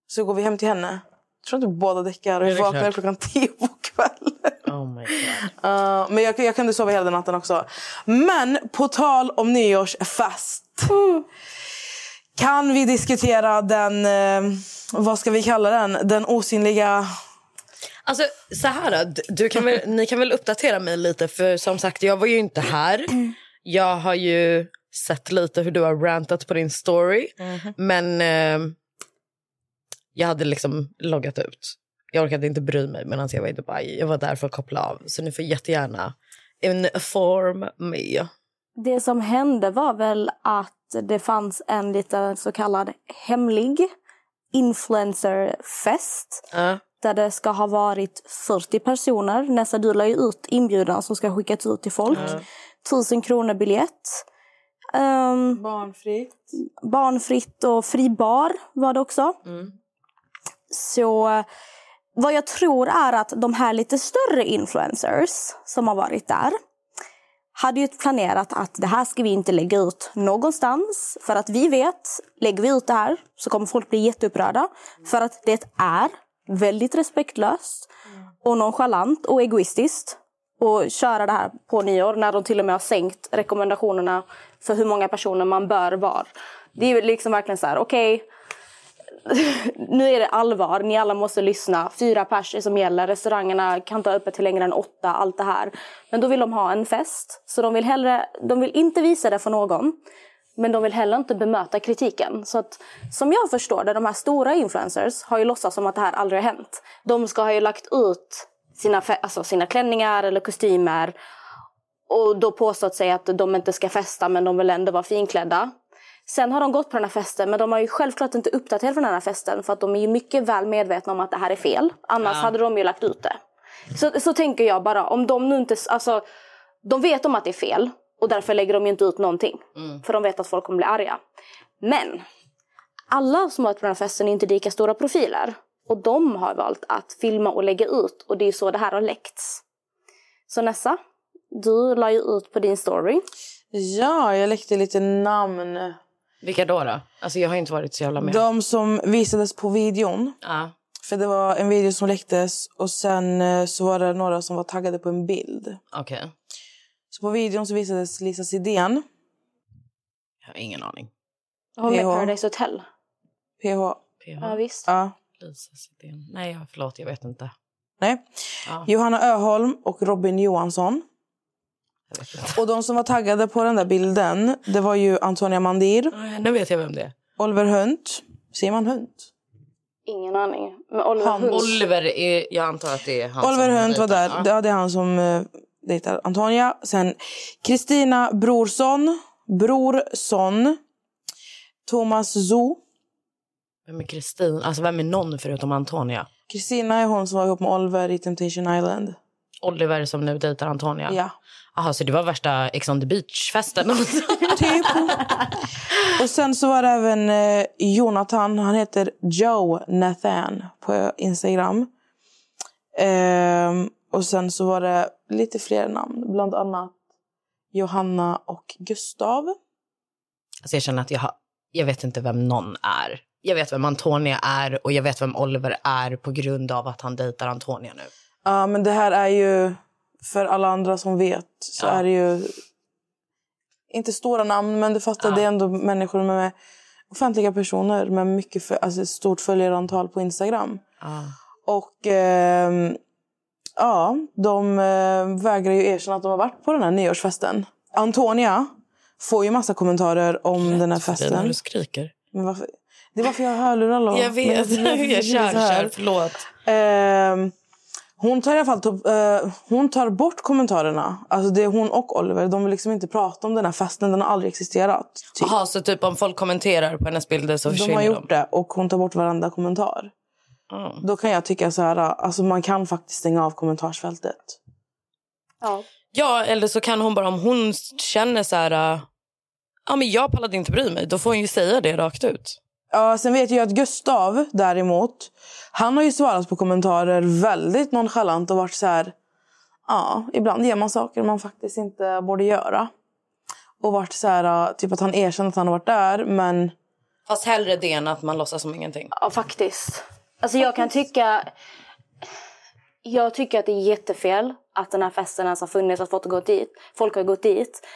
Så går vi hem till henne. Jag tror inte båda däckar. Och klart? klockan tio på kvällen. Oh my god. Uh, men jag, jag kunde sova hela natten också. Men på tal om nyårsfest. Kan vi diskutera den, eh, vad ska vi kalla den? Den osynliga... Alltså så här, d- du kan väl, ni kan väl uppdatera mig lite för som sagt jag var ju inte här. Jag har ju sett lite hur du har rantat på din story. Men eh, jag hade liksom loggat ut. Jag orkade inte bry mig medan jag var i Dubai. Jag var där för att koppla av. Så ni får jättegärna inform me. Det som hände var väl att det fanns en liten så kallad hemlig influencerfest. Ja. Där det ska ha varit 40 personer. Nessa, du la ju ut inbjudan som ska skickas ut till folk. 1000 kronor biljett. Ehm, Barnfritt. barnfritt och fri bar var det också. Så eh, vad jag tror är att de här lite större influencers som har varit där hade ju planerat att det här ska vi inte lägga ut någonstans. För att vi vet, lägger vi ut det här så kommer folk bli jätteupprörda. För att det är väldigt respektlöst och nonchalant och egoistiskt och köra det här på nyår när de till och med har sänkt rekommendationerna för hur många personer man bör vara. Det är liksom verkligen så här, okej, nu är det allvar. Ni alla måste lyssna. Fyra pers är som gäller. Restaurangerna kan ha öppet till längre än åtta. Allt det här. Men då vill de ha en fest. Så de vill, hellre, de vill inte visa det för någon. Men de vill heller inte bemöta kritiken. Så att, som jag förstår det, de här stora influencers har ju låtsats som att det här aldrig har hänt. De ska ha ju lagt ut sina, alltså sina klänningar eller kostymer och då påstått sig att de inte ska festa men de vill ändå vara finklädda. Sen har de gått på den här festen men de har ju självklart inte uppdaterat från den här festen för att de är ju mycket väl medvetna om att det här är fel. Annars hade de ju lagt ut det. Så, så tänker jag bara, om de nu inte, alltså de vet om att det är fel och därför lägger de ju inte ut någonting. För de vet att folk kommer bli arga. Men alla som har varit på den här festen är inte lika stora profiler. Och de har valt att filma och lägga ut och det är så det här har läckts. Så Nessa, du la ju ut på din story. Ja, jag läckte lite namn. Vilka då? då? Alltså jag har inte varit så jävla med. De som visades på videon. Ja. För det var en video som läcktes och sen eh, så var det några som var taggade på en bild. Okej. Så på videon så visades Lisa Sidén, Jag har ingen aning. Hon med PH. Paradise Hotel. PH. PH. Ja, visst. Ja. Lisa Sidén. Nej, jag- förlåt. Jag vet inte. Nej. Ja. Johanna Öholm och Robin Johansson. Jag vet inte. Och de som var taggade på den där bilden, det var ju Antonia Mandir, Nej, Nu vet jag vem det är. Oliver Hunt. Säger man Hunt? Ingen aning. Men Oliver Han- Hunt. Oliver är... Jag antar att det är han Oliver som Hunt var där. Ja. Det var det han som uh, dejtar Antonia. Sen Kristina Brorsson. Brorsson. Thomas Zoo. Vem är Kristin? Alltså vem är någon förutom Antonia? Kristina är hon som var ihop med Oliver i Temptation Island. Oliver som nu dejtar Antonia? Ja. Jaha, så det var värsta Ex on the beach-festen? Typ. Och sen så var det även eh, Jonathan. Han heter Joe Nathan på Instagram. Ehm, och sen så var det lite fler namn. Bland annat Johanna och Gustav. Alltså jag känner att jag, har, jag vet inte vem någon är. Jag vet vem Antonia är och jag vet vem Oliver är på grund av att han dejtar Antonia nu. Ja, men det här är ju... För alla andra som vet så Ja. är det ju... Inte stora namn, men du fattar, Ja. det är ändå människor med offentliga personer med mycket för, alltså ett stort följarantal på Instagram. Ja. Och ehm, ja, de eh, vägrar ju erkänna att de har varit på den här nyårsfesten. Antonia får ju massa kommentarer om den här När festen. du skriker. Men varför? Det är varför jag har hörlurar. Lolo. Jag vet. Men jag- kör, kör. Förlåt. Ehm, hon tar i alla fall top, eh, hon tar bort kommentarerna. Alltså det är hon och Oliver. De vill liksom inte prata om den här festen. Den har aldrig existerat. Typ. Så typ om folk kommenterar på hennes bilder så De försvinner har de? gjort det och hon tar bort varenda kommentar. Mm. Då kan jag tycka så här, alltså man kan faktiskt stänga av kommentarsfältet. Ja. Ja, eller så kan hon bara om hon känner så här... Ja, men jag pallade inte bry mig. Då får hon ju säga det rakt ut. Ja, sen vet jag att Gustav däremot, han har ju svarat på kommentarer väldigt nonchalant och varit så här, ja, ibland ger man saker man faktiskt inte borde göra. Och varit så här, typ att han erkänner att han har varit där, men Fast hellre det än att man låtsas som ingenting. Ja, faktiskt. Alltså jag kan tycka... Jag tycker att det är jättefel att den här festen ens har funnits, att folk har gått dit. Folk har gått dit.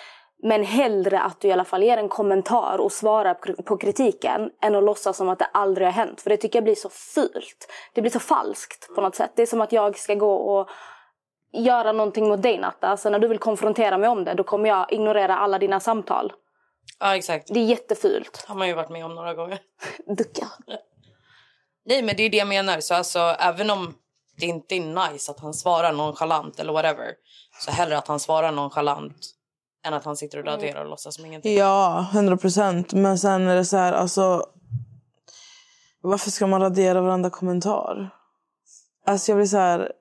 Men hellre att du i alla fall ger en kommentar och svarar på- kritiken än att låtsas som att det aldrig har hänt. För det tycker jag blir så fult. Det blir så falskt på något sätt. Det är som att jag ska gå och göra någonting mot dig Natta. Alltså när du vill konfrontera mig om det, då kommer jag ignorera alla dina samtal. Ja, exakt. Det är jättefult. har man ju varit med om några gånger. Ducka. Nej, men det är det jag menar. Så alltså, även om det inte är nice att han svarar nonchalant eller whatever. Så hellre att han svarar nonchalant än att han sitter och raderar och låtsas som ingenting. Ja, 100 procent. Men sen är det så här, alltså... Varför ska man radera varenda kommentar? Alltså jag blir så här...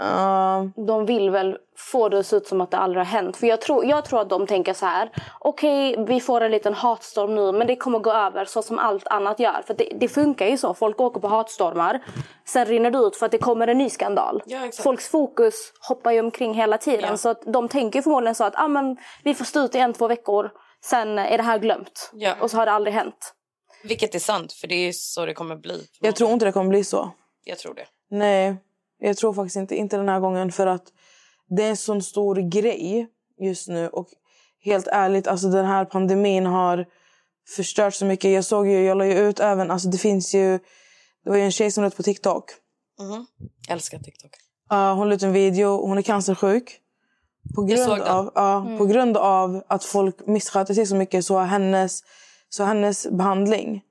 Uh, de vill väl få det att se ut som att det aldrig har hänt. För jag tror, jag tror att de tänker så här. Okej, vi får en liten hatstorm nu men det kommer gå över så som allt annat gör. För det, det funkar ju så. Folk åker på hatstormar. Sen rinner det ut för att det kommer en ny skandal. Ja. Folks fokus hoppar ju omkring hela tiden. Ja. Så att de tänker förmodligen så att ah, men, vi får stå ut i en, två veckor. Sen är det här glömt. Ja. Och så har det aldrig hänt. Vilket är sant, för det är så det kommer bli. jag tror inte det kommer bli så. Jag tror det. Nej, jag tror faktiskt inte, inte den här gången. För att det är en sån stor grej just nu. Och helt ärligt, alltså den här pandemin har förstört så mycket. Jag såg ju, jag la ju ut även, alltså det finns ju, det var ju en tjej som la ut på TikTok. Mhm. Älskar TikTok. Uh, hon la ut en video, hon är cancersjuk. På grund, av, ja, på grund av att folk missköter sig så mycket så har hennes, så hennes behandling...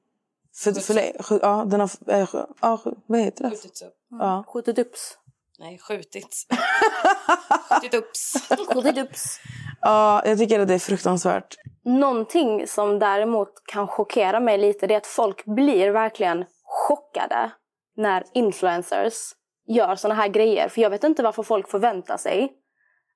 För, för, ja, den har... Äh, ja, vad heter det? Skjutits upp. Ja. Skjutit upps. Nej, skjutits. Skjutit upps. Skjutit upps. ja, jag tycker att det är fruktansvärt. Någonting som däremot kan chockera mig lite det är att folk blir verkligen chockade när influencers gör såna här grejer. För jag vet inte varför folk förväntar sig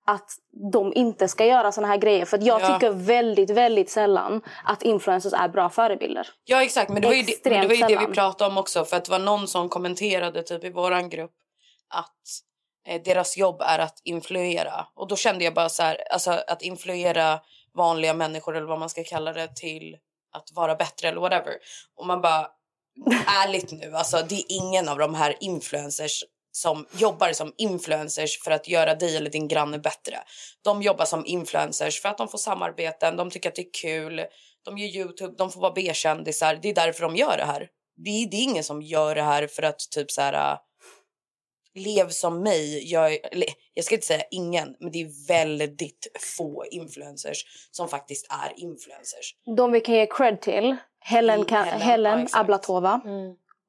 att de inte ska göra såna här grejer. För jag Ja. tycker väldigt, väldigt sällan att influencers är bra förebilder. Ja exakt, men det var ju, det, det, var ju det vi pratade om också. För att det var någon som kommenterade typ i våran grupp att eh, deras jobb är att influera. Och då kände jag bara så här, alltså att influera vanliga människor eller vad man ska kalla det till att vara bättre eller whatever. Och man bara, ärligt nu, alltså det är ingen av de här influencers som jobbar som influencers för att göra dig eller din granne bättre. De jobbar som influencers för att de får samarbeten, de tycker att det är kul, de gör Youtube, de får vara B-kändisar. Det är därför de gör det här. Det är, det är ingen som gör det här för att typ så här... äh, Lev som mig. Jag, jag ska inte säga ingen, men det är väldigt få influencers som faktiskt är influencers. De vi kan ge cred till, Helen, Mm, kan, Helen, Helen. Ablatova.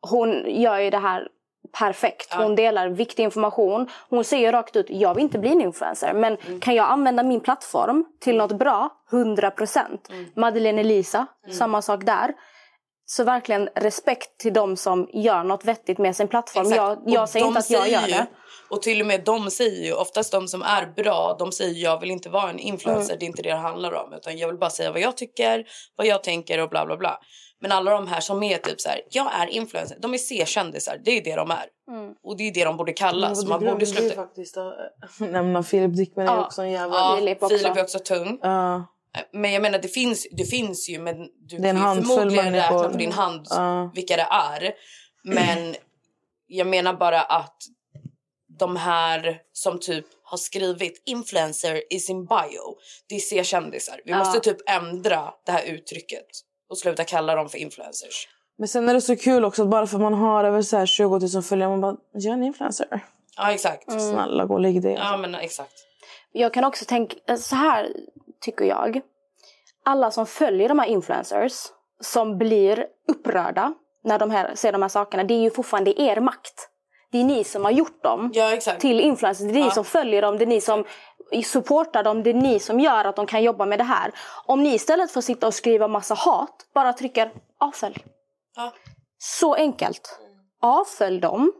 Hon gör ju det här perfekt. Ja. Hon delar viktig information. Hon säger rakt ut, jag vill inte bli en influencer. Men Mm. kan jag använda min plattform till något bra? 100 procent. Mm. Madeleine Elisa, samma sak där. Så verkligen respekt till de som gör något vettigt med sin plattform. Exakt. Jag, jag säger inte att jag gör det. Och till och med de säger ju, oftast de som är bra, de säger jag vill inte vara en influencer, Mm. det är inte det det handlar om. Utan jag vill bara säga vad jag tycker, vad jag tänker och bla bla bla. Men alla de här som är typ så här, jag är influencer, de är C-kändisar, det är det de är. Mm. Och det är det de borde kallas. Och man det borde sluta. faktiskt att nämna Filip Dickman är också en jävla... Ja, Filip Filip, också. är också tung. Ja. Men jag menar det finns, det finns ju men du Det är en kan ju förmodligen människor. räkna på din hand Ja. vilka det är. Men jag menar bara att de här som typ har skrivit influencer i sin bio, det är C-kändisar. Vi Ja. måste typ ändra det här uttrycket och sluta kalla dem för influencers. Men sen är det så kul också att bara för att man har över så här 20 000 följare man bara, jag är en influencer. Ja exakt. Mm. Snälla gå och lägg dig. Ja men exakt. Jag kan också tänka, så här tycker jag. Alla som följer de här influencers som blir upprörda när de här, ser de här sakerna. Det är ju fortfarande er makt. Det är ni som har gjort dem Ja till influencers. Det är ni Ja. som följer dem. Det är ni som supportar dem. Det är ni som gör att de kan jobba med det här. Om ni istället för att sitta och skriva massa hat bara trycker avfölj. Ja. Så enkelt. Avfölj dem.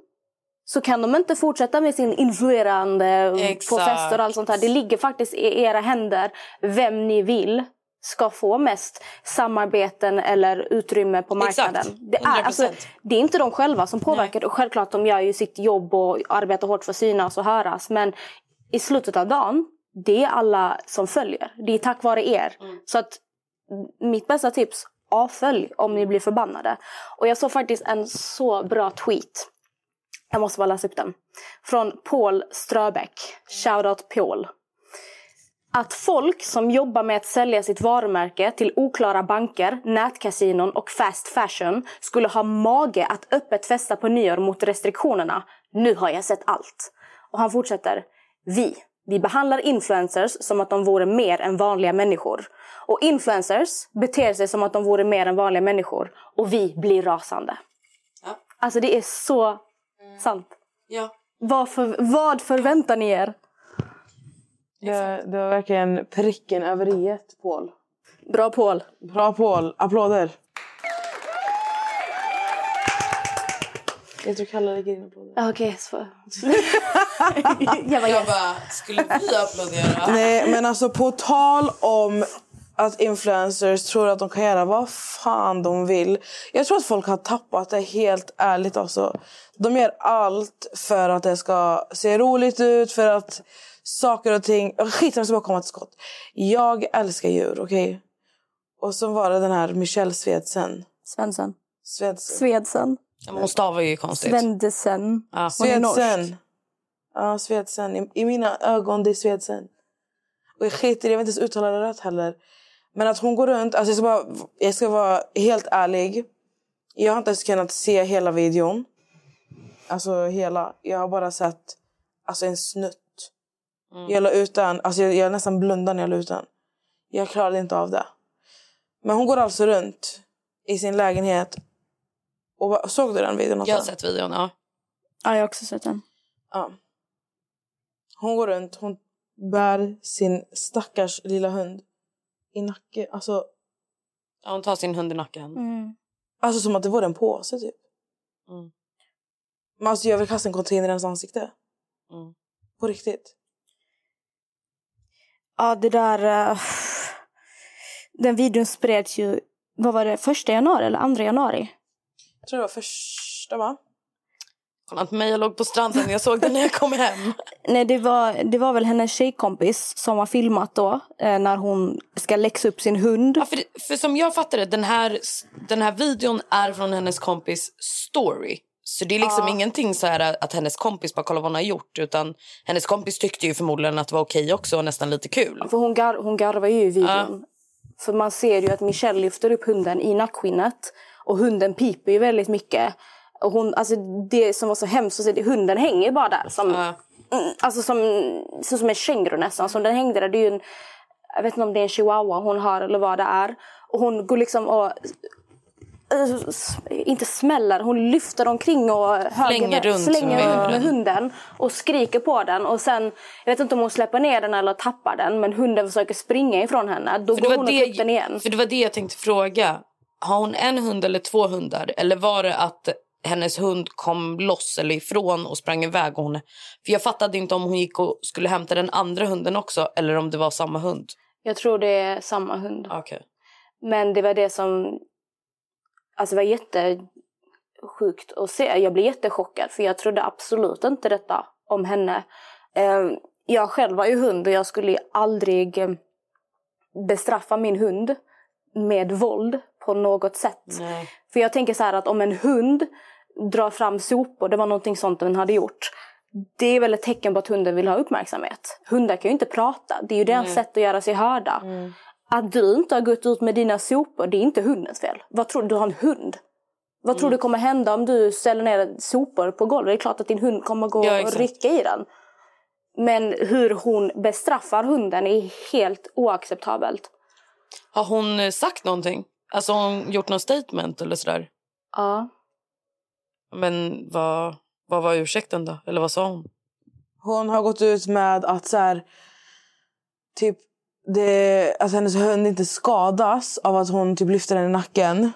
Så kan de inte fortsätta med sin influerande på fester och allt sånt här. Det ligger faktiskt i era händer vem ni vill ska få mest samarbeten eller utrymme på Exakt. marknaden. Det är, 100%. alltså, det är inte de själva som påverkar det. Självklart de gör ju sitt jobb och arbetar hårt för att synas och höras. Men i slutet av dagen, det är alla som följer. Det är tack vare er. Så att mitt bästa tips, avfölj om ni blir förbannade. Och jag såg faktiskt en så bra tweet. Jag måste bara läsa upp den. Från Paul Ströbeck. Shoutout Paul. Att folk som jobbar med att sälja sitt varumärke till oklara banker, nätkasinon och fast fashion skulle ha mage att öppet festa på nyår mot restriktionerna. Nu har jag sett allt. Och han fortsätter. Vi, vi behandlar influencers som att de vore mer än vanliga människor. Och influencers beter sig som att de vore mer än vanliga människor. Och vi blir rasande. Ja. Alltså det är så sant. Ja. Vad, för, vad förväntar ni er? Det, det var verkligen pricken över i Paul. Bra Paul. Bra Paul, applåder. Jag tror Kalle lägger in applåder. Ah, Okej, så... jag var Jag yes. bara, skulle vi applådera? Nej, men alltså på tal om att influencers tror att de kan göra vad fan de vill. Jag tror att folk har tappat det helt ärligt. Alltså. De gör allt för att det ska se roligt ut, för att saker och ting... Skit jag ska bara komma till skott. Jag älskar djur, okej? Och så var det den här Michelle Svedsen. Svensson. Svedsen. Svedsen. Hon stavar ju konstigt. Svendesen. Ja. Svedsen. Ja, Svedsen. I, I mina ögon, det är Svedsen. Och jag skiter jag vet inte ens uttala det rätt heller. Men att hon går runt, alltså jag ska, bara, jag ska vara helt ärlig. Jag har inte ens kunnat se hela videon. Alltså hela. Jag har bara sett alltså, en snutt. Jag la ut den, alltså jag, jag nästan blundade när jag la ut den. Jag klarade inte av det. Men hon går alltså runt i sin lägenhet. Och såg du den videon? Jag har Natta? sett videon, ja. Ja, jag har också sett den. Ja. Hon går runt, hon bär sin stackars lilla hund i nacken. Alltså, ja. Hon tar sin hund i nacken. Mm. alltså som att det vore en påse typ. Mm. Men alltså jag vill kasta en container i hennes ansikte. Mm. På riktigt. Ja, det där... eh, den videon spreds ju... Vad var det? Första januari eller andra januari? Jag tror det var första va? Kolla inte mig, jag låg på stranden. Jag såg den när jag kom hem. Nej, det var, det var väl hennes tjejkompis som har filmat då. Eh, när hon ska läxa upp sin hund. Ja, för, för som jag fattar det, den här, den här videon är från hennes kompis story. Så det är liksom ingenting så här att hennes kompis bara kollar vad hon har gjort. Utan hennes kompis tyckte ju förmodligen att det var okej också och nästan lite kul. För hon, gar, hon garvar ju i videon. För man ser ju att Michelle lyfter upp hunden i nackskinnet. Och hunden piper ju väldigt mycket. Och hon, alltså det som var så hemskt, så hunden hänger bara där. Som, Ja. mm, alltså som, så som en känguru nästan. Som den hängde där. Det är ju en, jag vet inte om det är en chihuahua hon har eller vad det är. Och hon går liksom och inte smäller, hon lyfter omkring och höger, runt slänger med med hunden och skriker på den. Och sen, jag vet inte om hon släpper ner den eller tappar den men hunden försöker springa ifrån henne. Då För det, går hon och tar upp det, den igen. för det var det jag tänkte fråga. Har hon en hund eller två hundar? Eller var det att hennes hund kom loss eller ifrån och sprang iväg? Och hon, för jag fattade inte om hon gick och skulle hämta den andra hunden också eller om det var samma hund. Jag tror det är samma hund. Okej. Men det var det som... Alltså det var jättesjukt att se. Jag blev jättechockad för jag trodde absolut inte detta om henne. Eh, Jag själv var ju hund och jag skulle aldrig eh, bestraffa min hund med våld på något sätt. Nej. För jag tänker så här att om en hund drar fram sopor, det var någonting sånt den hade gjort. Det är väl ett tecken på att hunden vill ha uppmärksamhet. Hundar kan ju inte prata, det är ju deras sätt att göra sig hörda. Att du inte har gått ut med dina sopor, det är inte hundens fel. Vad tror du? Du har en hund. Vad tror du kommer hända om du ställer ner sopor på golvet? Det är klart att din hund kommer gå Ja, och rycka i den. Men hur hon bestraffar hunden är helt oacceptabelt. Har hon eh, sagt någonting? Alltså har hon gjort någon statement eller sådär? Ja. Men vad, vad var ursäkten då? Eller vad sa hon? Hon har gått ut med att så här, typ, det, att hennes hund inte skadas av att hon typ lyfter den i nacken.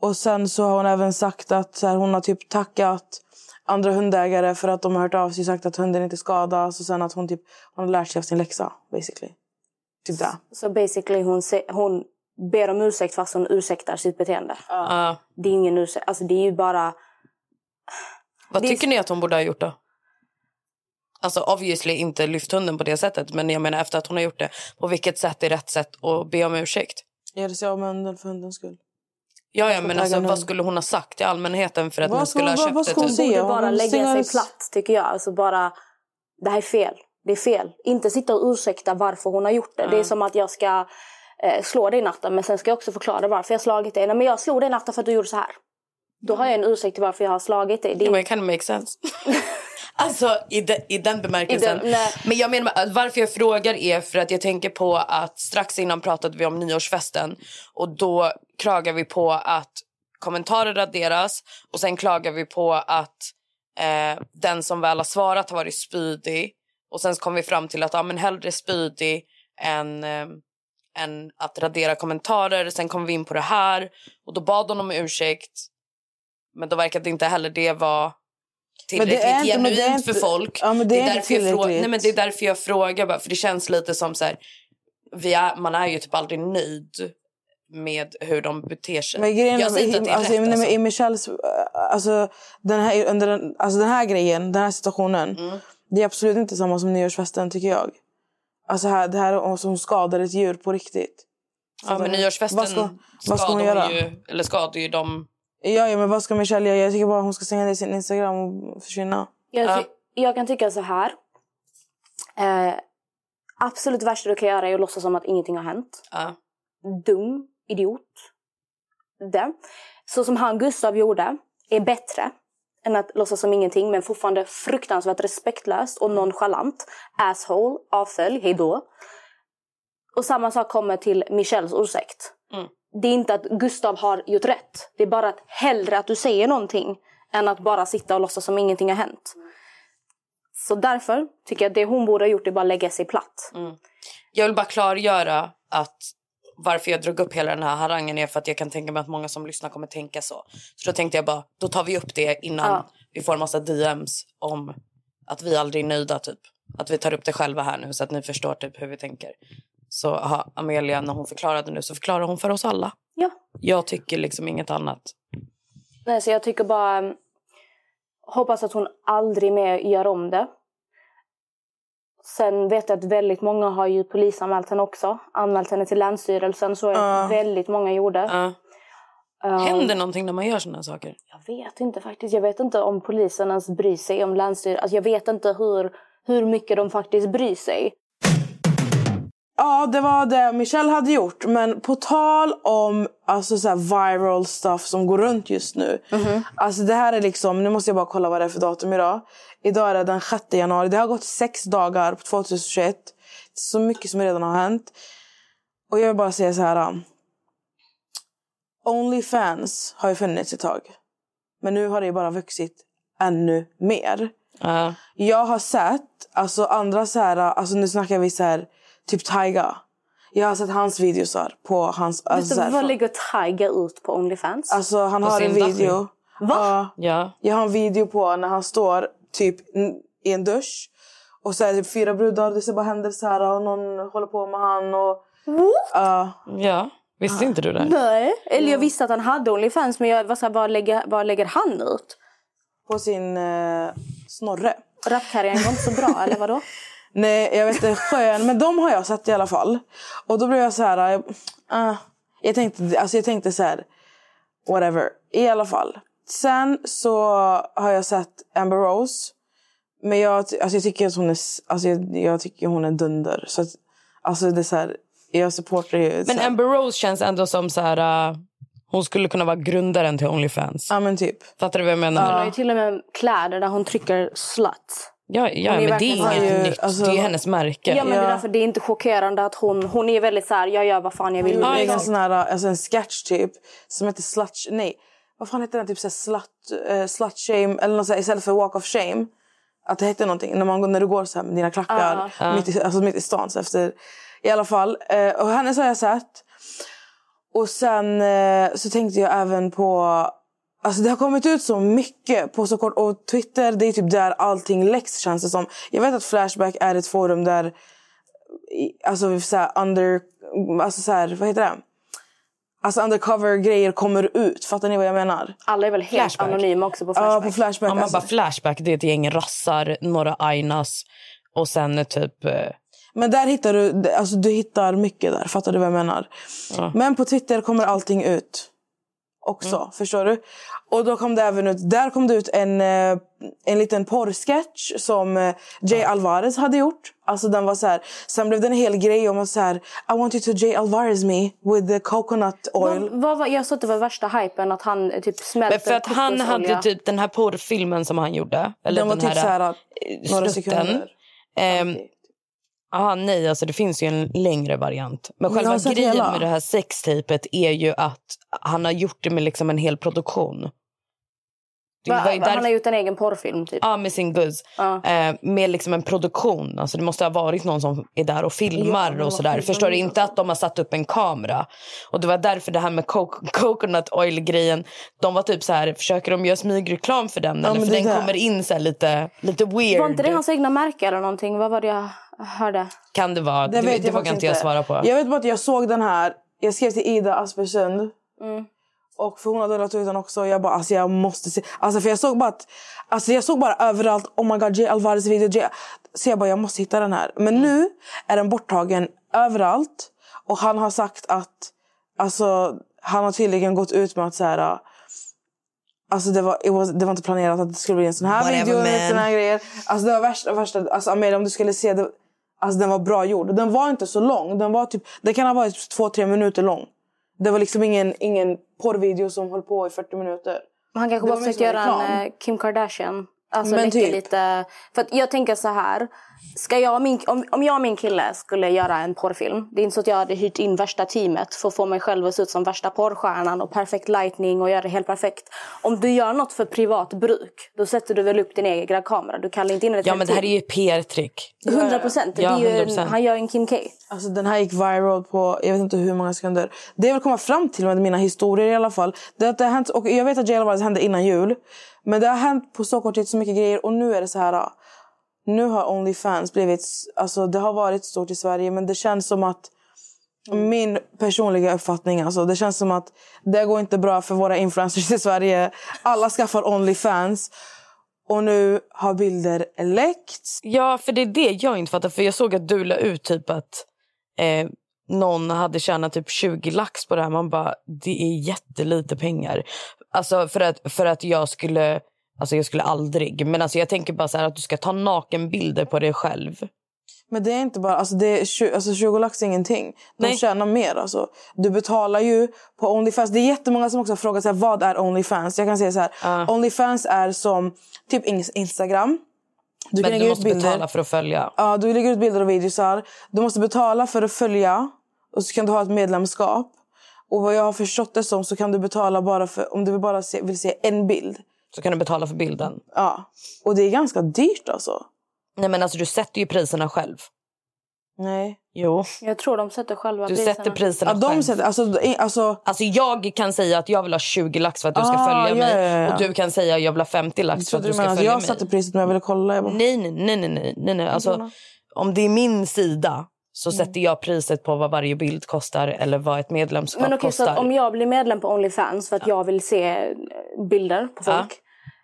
Och sen så har hon även sagt att så här, hon har typ tackat andra hundägare för att de har hört av sig och sagt att hunden inte skadas. Och sen att hon typ hon har lärt sig av sin läxa, basically. Typ det. Så basically hon, se, hon ber om ursäkt fast hon ursäktar sitt beteende. Ja. Det är ingen ursäkt. Alltså det är ju bara... Vad Det är tycker ni att hon borde ha gjort då? Alltså obviously inte lyft hunden på det sättet. Men jag menar efter att hon har gjort det. På vilket sätt är rätt sätt att be om ursäkt? Göra sig av med hunden för hundens skull. Ja, ja men alltså, vad skulle hon ha sagt till allmänheten för att Vad man skulle ha hon- köpt vad det? ska hon typ? säga? borde hon bara lägga sig platt tycker jag. Alltså bara... Det här är fel. Det är fel. Inte sitta och ursäkta varför hon har gjort det. Det är som att jag ska eh, slå dig i natten men sen ska jag också förklara varför jag har slagit dig. Nej men jag slog dig i natten för att du gjorde så här. Då har jag en ursäkt till varför jag har slagit dig. Det är Ja, men it kind of makes sense. alltså i, de, i den bemärkelsen. I den- men jag menar, varför jag frågar är för att jag tänker på att strax innan pratade vi om nyårsfesten. Och då klagar vi på att kommentarer raderas. Och sen klagar vi på att eh, den som väl har svarat har varit spydig. Och sen kom vi fram till att ja, men hellre spydig än, eh, än att radera kommentarer. Sen kom vi in på det här och då bad hon om ursäkt. Men då verkade inte heller det vara Men det tillräckligt är men det är genuint för inte- folk. ja, men det är inte därför jag frå- tillräckligt. Nej, men det är därför jag frågar. Bara, för det känns lite som så här, vi är, man är ju typ aldrig nöjd med hur de beter sig. Men grejen, jag säger inte att det är alltså, rätt. Alltså. I Michelles, äh, alltså, den här, under den, alltså den här grejen, den här situationen. Mm. Det är absolut inte samma som nyårsfesten tycker jag. Alltså här, det här är som skadar ett djur på riktigt. Ja, men nyårsfesten Vad ska, vad ska hon skadar göra? Ju, eller skadar ju dem. Ja, ja, men vad ska Michelle göra? Jag tycker bara hon ska stänga ner sin Instagram och försvinna. Jag, Ja. ty- jag kan tycka så här. Eh, absolut värsta du kan göra är att låtsas som att ingenting har hänt. Ja. Dum idiot. Det. Så som han Gustav gjorde är bättre än att låtsas som ingenting men fortfarande fruktansvärt respektlöst och nonchalant. Asshole, avfölj, hejdå. Och samma sak kommer till Michelles ursäkt. Mm. Det är inte att Gustav har gjort rätt. Det är bara att hellre att du säger någonting än att bara sitta och låtsas som ingenting har hänt. Så därför tycker jag att det hon borde ha gjort är bara lägga sig platt. Jag vill bara klargöra att varför jag drog upp hela den här harangen är för att jag kan tänka mig att många som lyssnar kommer tänka så. Så då tänkte jag bara, då tar vi upp det innan Ja. vi får en massa DMs om att vi aldrig är nöjda typ. Att vi tar upp det själva här nu så att ni förstår typ hur vi tänker. Så aha, Amelia, när hon förklarade nu så förklarar hon för oss alla. Ja. Jag tycker liksom inget annat. Nej, så jag tycker bara... um, Hoppas att hon aldrig mer gör om det. Sen vet jag att väldigt många har ju polisanmält henne också. Anmält henne till Länsstyrelsen. Så Ja. väldigt många gjorde. Um, Händer någonting när man gör här saker? Jag vet inte faktiskt. Jag vet inte om polisen ens bryr sig om Länsstyrelsen. Alltså, jag vet inte hur, hur mycket de faktiskt bryr sig. Ja, det var det Michelle hade gjort. Men på tal om alltså, så här viral stuff som går runt just nu. Alltså det här är liksom, nu måste jag bara kolla vad det är för datum idag. Idag är det den 6 januari. Det har gått sex dagar på 2021. Så mycket som redan har hänt. Och jag vill bara säga så här. um, Onlyfans har ju funnits ett tag. Men nu har det ju bara vuxit ännu mer. Ja. Jag har sett alltså andra så här, alltså nu snackar vi så här, typ Tyga. Jag har sett hans videosar på hans... Alltså, Vet så du här, vad lägger Tiger ut på Onlyfans? alltså han På har en video. Va? Ja, ja. jag har en video på när han står typ i en dusch. Och så är det typ fyra brudar, det ser bara händer så här och någon håller på med han och... Ja. Ja. Visste inte du det? Nej. Eller jag visste att han hade Onlyfans men jag var så här, vad, lägger, vad lägger han ut? på sin eh, snorre. Rapkarriären går inte så bra eller vadå? Nej, jag vet inte. Skön. Men de har jag sett i alla fall. Och då blev jag så här... Jag, ah, jag, tänkte, alltså jag tänkte så här... Whatever. I alla fall. Sen så har jag sett Amber Rose. Men jag, alltså jag tycker att hon är, alltså jag, jag tycker hon är dunder. Så att, alltså det är så här, jag supportar ju... Men här- Amber Rose känns ändå som så här... uh, hon skulle kunna vara grundaren till Onlyfans. Ja men typ. Fattar du vad jag menar? Hon har ju till och med kläder där hon trycker slut. Ja, ja Hon är men det är inget nytt. Alltså- det är hennes märke. Ja men det är Ja. därför det är inte chockerande att hon, hon är väldigt så här, jag gör vad fan jag vill. Är mig. en sån här, alltså en sketch typ. Som heter Slut... Nej. Vad fan heter den? Typ så här slut, uh, slut shame. Eller något så här, istället för walk of shame. Att det heter någonting. När, man, går- när du går så här med dina klackar. Mitt, i, alltså mitt i stan. Så efter, I alla fall. eh, och hennes har jag sett. Och sen eh, så tänkte jag även på... Alltså det har kommit ut så mycket på så kort... Och Twitter, det är typ där allting läcks känns det som. Jag vet att Flashback är ett forum där... Alltså så här under... Alltså så här, vad heter det? Alltså undercover-grejer kommer ut. Fattar ni vad jag menar? Alla är väl helt Flashback. anonyma också på Ja, Flashback. på Flashback. Om man alltså. bara Flashback, det är ett gäng rassar, några ainas och sen typ... eh, Men där hittar du, alltså du hittar mycket där. Fattar du vad jag menar? Men på Twitter kommer allting ut. Också, förstår du? Och då kom det även ut, där kom det ut en, eh, en liten porrsketch som eh, Jay Alvarez hade gjort. Alltså den var så här, sen blev det en hel grej om att så här, I want you to Jay Alvarez me with the coconut oil. Vad, vad var, jag sa att det var värsta hypen att han eh, typ smälte Men för att han hade typ den här porrfilmen som han gjorde. Eller Den var den typ så här, några sekunder. Ehm, Aha, nej, alltså det finns ju en längre variant. Men själva grejen hela. med det här sextejpet är ju att han har gjort det med liksom en hel produktion. Va, var ju Han därför- har gjort en egen porrfilm typ. Ja, med sin Goods. Ja. Eh, med liksom en produktion. Alltså det måste ha varit någon som är där och Ja, filmar var och sådär. Förstår du? Inte att de har satt upp en kamera. Och det var därför det här med co- coconut oil grejen. De var typ så här, försöker de göra smygreklam för den? eller? men För den kommer in så lite, lite weird. Var inte det hans egna märke eller någonting? Vad var det hörde? Kan det vara? Det, det, vet jag vågar inte jag svara på. Jag vet bara att jag såg den här. Jag skrev till Ida Aspersund. Mm. Och för hon hade lagt ut den också. Jag bara, alltså jag måste se. Alltså för jag såg bara att, alltså jag såg bara överallt, oh my god, J. Alvarez video. J. Så jag bara, jag måste hitta den här. Men nu är den borttagen överallt. Och han har sagt att, alltså han har tydligen gått ut med att så här. Alltså det var, it was, det var inte planerat att det skulle bli en sån här Whatever, video. man. Såna här grejer. Alltså det var värsta, värsta. Alltså Amelia om du skulle se det. Alltså den var bra gjord. Den var inte så lång. Den, var typ, den kan ha varit två, tre minuter lång. Det var liksom ingen, ingen porrvideo som höll på i 40 minuter. Han kanske bara försökte göra en eh, Kim Kardashian. Alltså Men typ. lite. För att jag tänker så här. Ska jag min, om, om jag och min kille skulle göra en porrfilm. Det är inte så att jag hade hyrt in värsta teamet för att få mig själv att se ut som värsta porrstjärnan och perfekt lightning och göra det helt perfekt. Om du gör något för privat bruk, då sätter du väl upp din egen kamera. Du kallar inte in ett Ja, men det här är ju ett PR-trick. 100 procent. Ja, det är ju, 100%. Han gör en Kim K. Alltså den här gick viral på jag vet inte hur många sekunder. Det jag vill komma fram till med mina historier i alla fall. Det att det hänt, och jag vet att J. Alvarez hände innan jul. Men det har hänt på så kort tid så mycket grejer. Och nu är det så här. Nu har Onlyfans blivit... Alltså det har varit stort i Sverige men det känns som att... Min personliga uppfattning alltså. Det känns som att det går inte bra för våra influencers i Sverige. Alla skaffar Onlyfans. Och nu har bilder läckts. Ja, för det är det jag inte fattar. För jag såg att du la ut typ att eh, någon hade tjänat typ 20 lax på det här. Man bara, det är jättelite pengar. Alltså för att, för att jag skulle, alltså jag skulle aldrig. Men alltså jag tänker bara så här att du ska ta nakenbilder på dig själv. Men det är inte bara, alltså det är, tju- alltså 20 lax är ingenting. De Nej. tjänar mer. Alltså. Du betalar ju på Onlyfans. Det är jättemånga som också har frågat så här, vad är Onlyfans. Jag kan säga så här. Onlyfans är som typ ins- Instagram. Du Men lägga du måste betala för att följa. Ja, du lägger ut bilder och videosar. Du måste betala för att följa. Och så kan du ha ett medlemskap. Och vad jag har förstått det som så kan du betala bara för om du vill bara se, vill se en bild. Så kan du betala för bilden. Ja. Och det är ganska dyrt alltså. Nej men alltså du sätter ju priserna själv. Nej. Jo, Jag tror de sätter själva du priserna. sätter priserna Ja, de själv. sätter, alltså, alltså, Alltså jag kan säga att jag vill ha 20 lax för att du ska Ah, följa ja, mig. ja, ja. Och du kan säga att jag vill ha 50 lax för så att du du ska följa jag mig. satte priset men jag ville kolla. Jag bara, Nej, nej, nej, nej, nej, nej, nej. Alltså, om det är min sida så Mm. sätter jag priset på vad varje bild kostar eller vad ett medlemskap Men så kostar. att om jag blir medlem på Onlyfans för att jag vill se eh, bilder på Ja. folk.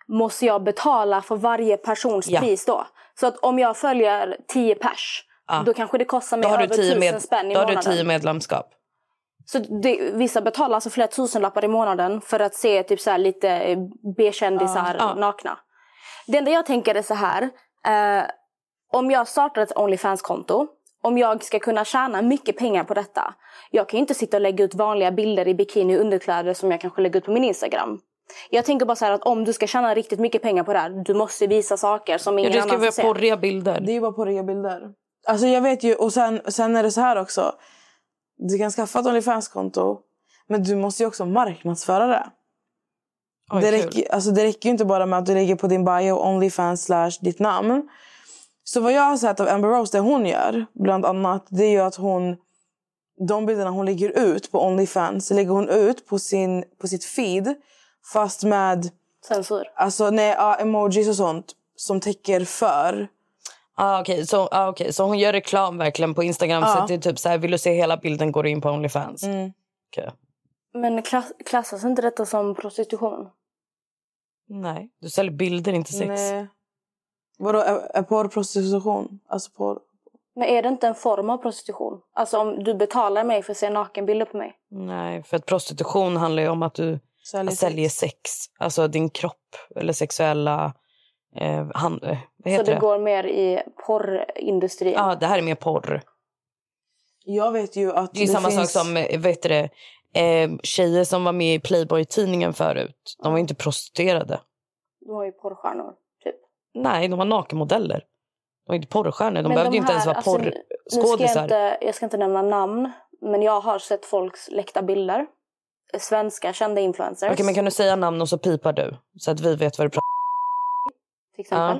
Måste jag betala för varje persons Ja. pris då? Så att om jag följer 10 pers. Då kanske det kostar mig då över 10 tusen med, spänn i då har du månaden. 10 medlemskap. Så det, vissa betalar alltså flera tusenlappar i månaden för att se typ så lite eh, B-kändisar Ja. nakna. Det enda jag tänker är så här. Eh, om jag startar ett Onlyfans-konto. Om jag ska kunna tjäna mycket pengar på detta. Jag kan ju inte sitta och lägga ut vanliga bilder i bikini och underkläder som jag kanske lägger ut på min Instagram. Jag tänker bara så här att om du ska tjäna riktigt mycket pengar på det här. Du måste visa saker som Ja, ingen det ska annan vara får se. porriga bilder. Det är ju bara på bilder. Alltså jag vet ju, och sen, sen är det så här också. Du kan skaffa ett Onlyfans-konto. Men du måste ju också marknadsföra det. Oj, det, räcker, alltså det räcker ju inte bara med att du lägger på din bio Onlyfans slash ditt namn. Så vad jag har sett av Amber Rose, det hon gör bland annat, det är ju att hon... De bilderna hon lägger ut på Onlyfans lägger hon ut på, sin, på sitt feed. Fast med Censur. alltså, nej, ja, emojis och sånt som täcker för. Ah, okay. så, ah, okay. så hon gör reklam verkligen på Instagram. Så Ja. att det är typ så här, vill du se hela bilden går du in på Onlyfans. Mm. Okej. Men klass, klassas inte detta som prostitution? Nej, du säljer bilder, inte sex. Nej. Vadå, är, är porr prostitution? Alltså porr? Men är det inte en form av prostitution? Alltså om du betalar mig för att se nakenbilder på mig. Nej, för att prostitution handlar ju om att du Säljer säljer sex. Alltså din kropp eller sexuella... Eh, hand, vad Så heter det, det? går mer i porrindustrin. Ja, det här är mer porr. Jag vet ju att Det är samma finns... sak som eh, vet du det, eh, tjejer som var med i Playboy-tidningen förut. De var ju inte prostituerade. De har ju porrstjärnor. Nej, de var nakenmodeller. De var inte porrstjärnor. De Men behövde de ju inte ens vara alltså, jag, jag ska inte nämna namn. Men jag har sett folks läckta bilder. svenska kända influencers. Okej, men kan du säga namn och så pipar du? Så att vi vet vad du pratar till exempel.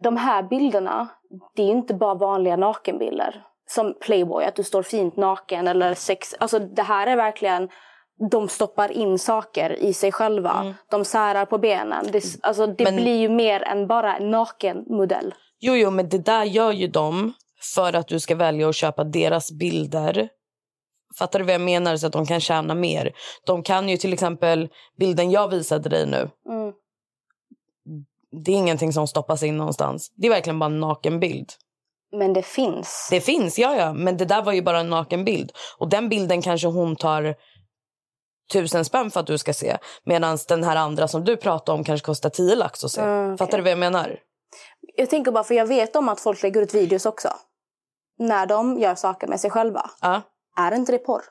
De här bilderna, det är ju inte bara vanliga nakenbilder. Som Playboy, att du står fint naken eller sex. Alltså det här är verkligen, de stoppar in saker i sig själva. De särar på benen. Det, alltså, det Men- blir ju mer än bara en nakenmodell. Jo, jo, men det där gör ju de för att du ska välja att köpa deras bilder. Fattar du vad jag menar? Så att de kan tjäna mer. De kan ju till exempel, bilden jag visade dig nu. Mm. Det är ingenting som stoppas in någonstans. Det är verkligen bara en nakenbild. Men det finns. Det finns, ja, ja. Men det där var ju bara en nakenbild. Och den bilden kanske hon tar tusen spänn för att du ska se. Medan den här andra som du pratar om kanske kostar tio lax att se. Mm, okej. Fattar du vad jag menar? Jag tänker bara, för jag vet om att folk lägger ut videos också. När de gör saker med sig själva. Ja. Är inte det porr?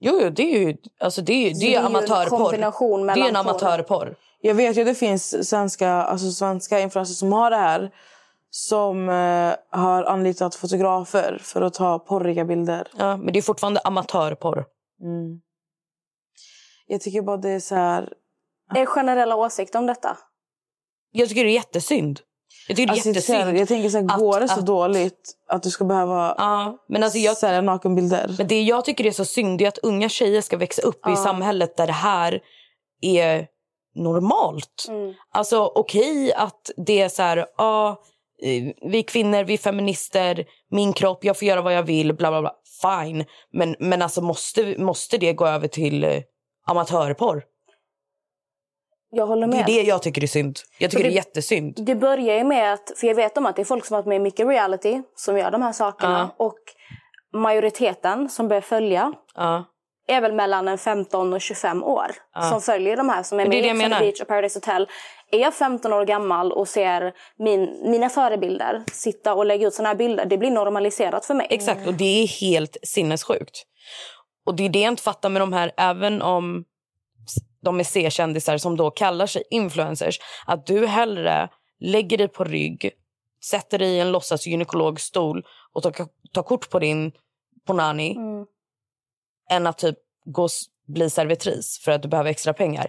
Jo, jo, det är ju, alltså det är, det det är amatörporr. Det är en porr. amatörporr. Jag vet ju att det finns svenska, alltså svenska influencers som har det här. Som eh, har anlitat fotografer för att ta porriga bilder. Ja, men det är fortfarande amatörporr. Mm. Jag tycker bara det är så här... Er generella åsikt om detta? Jag tycker det är jättesynd. Jag tycker det är Alltså, så jättesynd. jag tänker så här, att- går det så att- dåligt att du ska behöva Ja, men alltså jag, sälja nakenbilder? men det jag tycker är så synd är att unga tjejer ska växa upp i samhället där det här är normalt. Mm. Alltså okej att det är så här, ja, eh, vi kvinnor, vi är feminister, min kropp, jag får göra vad jag vill, bla bla bla. Fine. Men, men alltså måste, måste det gå över till eh, amatörporr? Jag håller Det är med. det jag tycker är synd. Jag tycker det- det är jättesynd. Det börjar ju med att, för jag vet om att det är folk som har varit med i mycket reality som gör de här sakerna. Och majoriteten som börjar följa Ja. är väl mellan en 15 och 25 år som följer de här som är med i Ex. Beach och Paradise Hotel. Är jag 15 år gammal och ser min, mina förebilder sitta och lägga ut såna här bilder, det blir normaliserat för mig. Exakt, och det är helt sinnessjukt. Och det är det jag inte fattar med de här, även om de är C-kändisar som då kallar sig influencers, att du hellre lägger dig på rygg, sätter dig i en låtsas gynekologstol och tar, tar kort på din ponani Mm. än att typ gå bli servitris för att du behöver extra pengar.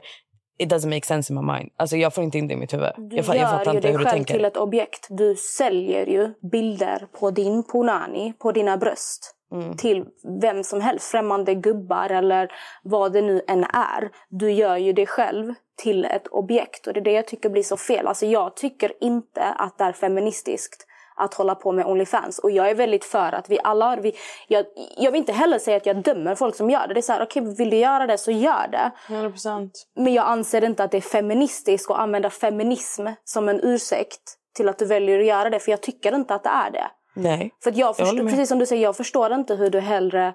It doesn't make sense in my mind. Alltså jag får inte in det i mitt huvud. Du Jag, jag gör fattar inte dig hur du själv tänker. till ett objekt. Du säljer ju bilder på din punani, på dina bröst. Mm. Till vem som helst, främmande gubbar eller vad det nu än är. Du gör ju dig själv till ett objekt och det är det jag tycker blir så fel. Alltså jag tycker inte att det är feministiskt att hålla på med Onlyfans. Och jag är väldigt för att vi alla har... Vi, jag, jag vill inte heller säga att jag dömer folk som gör det. Det är så här, okej vill du göra det så gör det. 100%. Men jag anser inte att det är feministiskt att använda feminism som en ursäkt till att du väljer att göra det. För jag tycker inte att det är det. Nej. För jag förstår, med. precis som du säger, jag förstår inte hur du hellre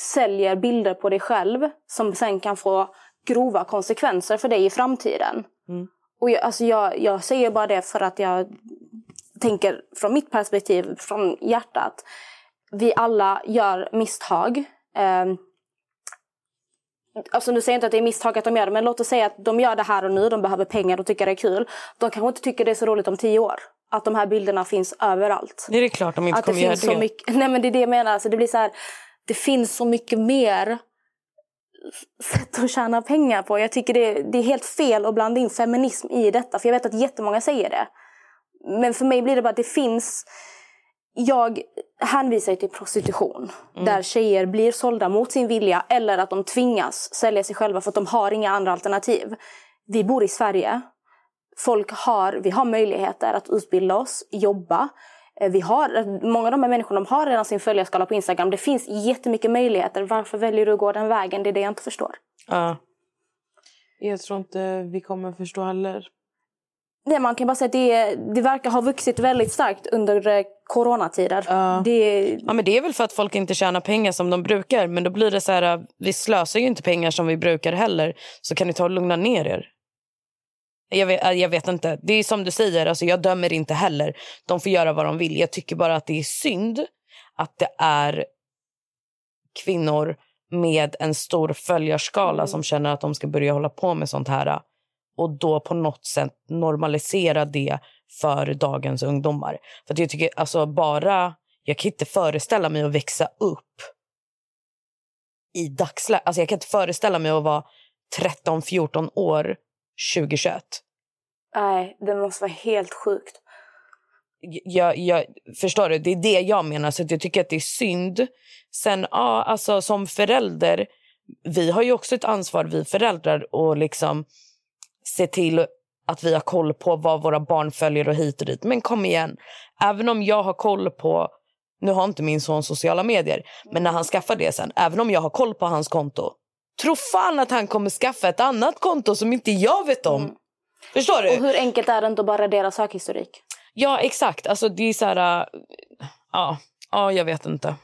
säljer bilder på dig själv som sen kan få grova konsekvenser för dig i framtiden. Mm. Och jag, alltså jag, jag säger bara det för att jag tänker från mitt perspektiv, från hjärtat. Vi alla gör misstag. Ehm, Alltså nu säger jag inte att det är misstag att de gör det, men låt oss säga att de gör det här och nu, de behöver pengar och tycker det är kul. De kanske inte tycker det är så roligt om tio år. Att de här bilderna finns överallt. Det är klart de inte Att det kommer göra finns det. så mycket, nej men det är det jag menar, alltså det blir så här, det finns så mycket mer sätt att tjäna pengar på. Jag tycker det, det är helt fel att blanda in feminism i detta, för jag vet att jättemånga säger det. Men för mig blir det bara att det finns, jag hänvisar till prostitution. Där tjejer blir sålda mot sin vilja eller att de tvingas sälja sig själva för att de har inga andra alternativ. Vi bor i Sverige. Folk har, vi har möjligheter att utbilda oss, jobba. Eh, Vi har, många av de här människorna de har redan sin följarskala på Instagram. Det finns jättemycket möjligheter. Varför väljer du att gå den vägen? Det är det jag inte förstår. Ja. Jag tror inte vi kommer förstå heller. Nej, man kan bara säga att det, det verkar ha vuxit väldigt starkt under eh, coronatider. Det, Ja, men det är väl för att folk inte tjänar pengar som de brukar. Men då blir det så här, vi slösar ju inte pengar som vi brukar heller. Så kan ni ta och lugna ner er. Jag vet, äh, jag vet inte. Det är som du säger, alltså jag dömer inte heller. De får göra vad de vill. Jag tycker bara att det är synd att det är kvinnor med en stor följarskala som känner att de ska börja hålla på med sånt här och då på något sätt normalisera det för dagens ungdomar. För jag tycker alltså bara jag kan inte föreställa mig att växa upp i dagsläget. Alltså jag kan inte föreställa mig att vara 13-14 år 2021. Nej, det måste vara helt sjukt. jag, jag, förstår du? Det är det jag menar. Så jag tycker att det är synd. Sen, ja, alltså som förälder, vi har ju också ett ansvar, vi föräldrar, att liksom se till att vi har koll på vad våra barn följer och hit och dit. Men kom igen, även om jag har koll på, nu har inte min son sociala medier, men när han skaffar det sen, även om jag har koll på hans konto, tro fan att han kommer skaffa ett annat konto som inte jag vet om. Förstår du? Och hur enkelt är det inte att bara radera sökhistorik? Ja, exakt. Alltså, det är så här... äh, ja, ja, jag vet inte.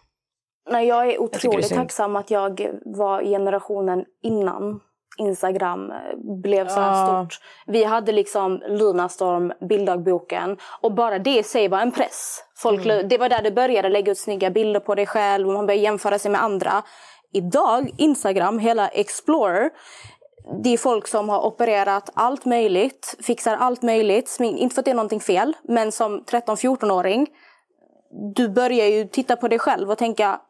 Nej, jag är otroligt synd. tacksam att jag var generationen innan Instagram eh, blev så här Ja. stort. Vi hade liksom Lunarstorm, bilddagboken och bara det i sig var en press. Folk, Mm. Det var där det började, lägga ut snygga bilder på dig själv och man började jämföra sig med andra. Idag, Instagram, hela Explorer, det är folk som har opererat allt möjligt, fixar allt möjligt. Inte för att det är någonting fel, men som 13-14-åring du börjar ju titta på dig själv och tänka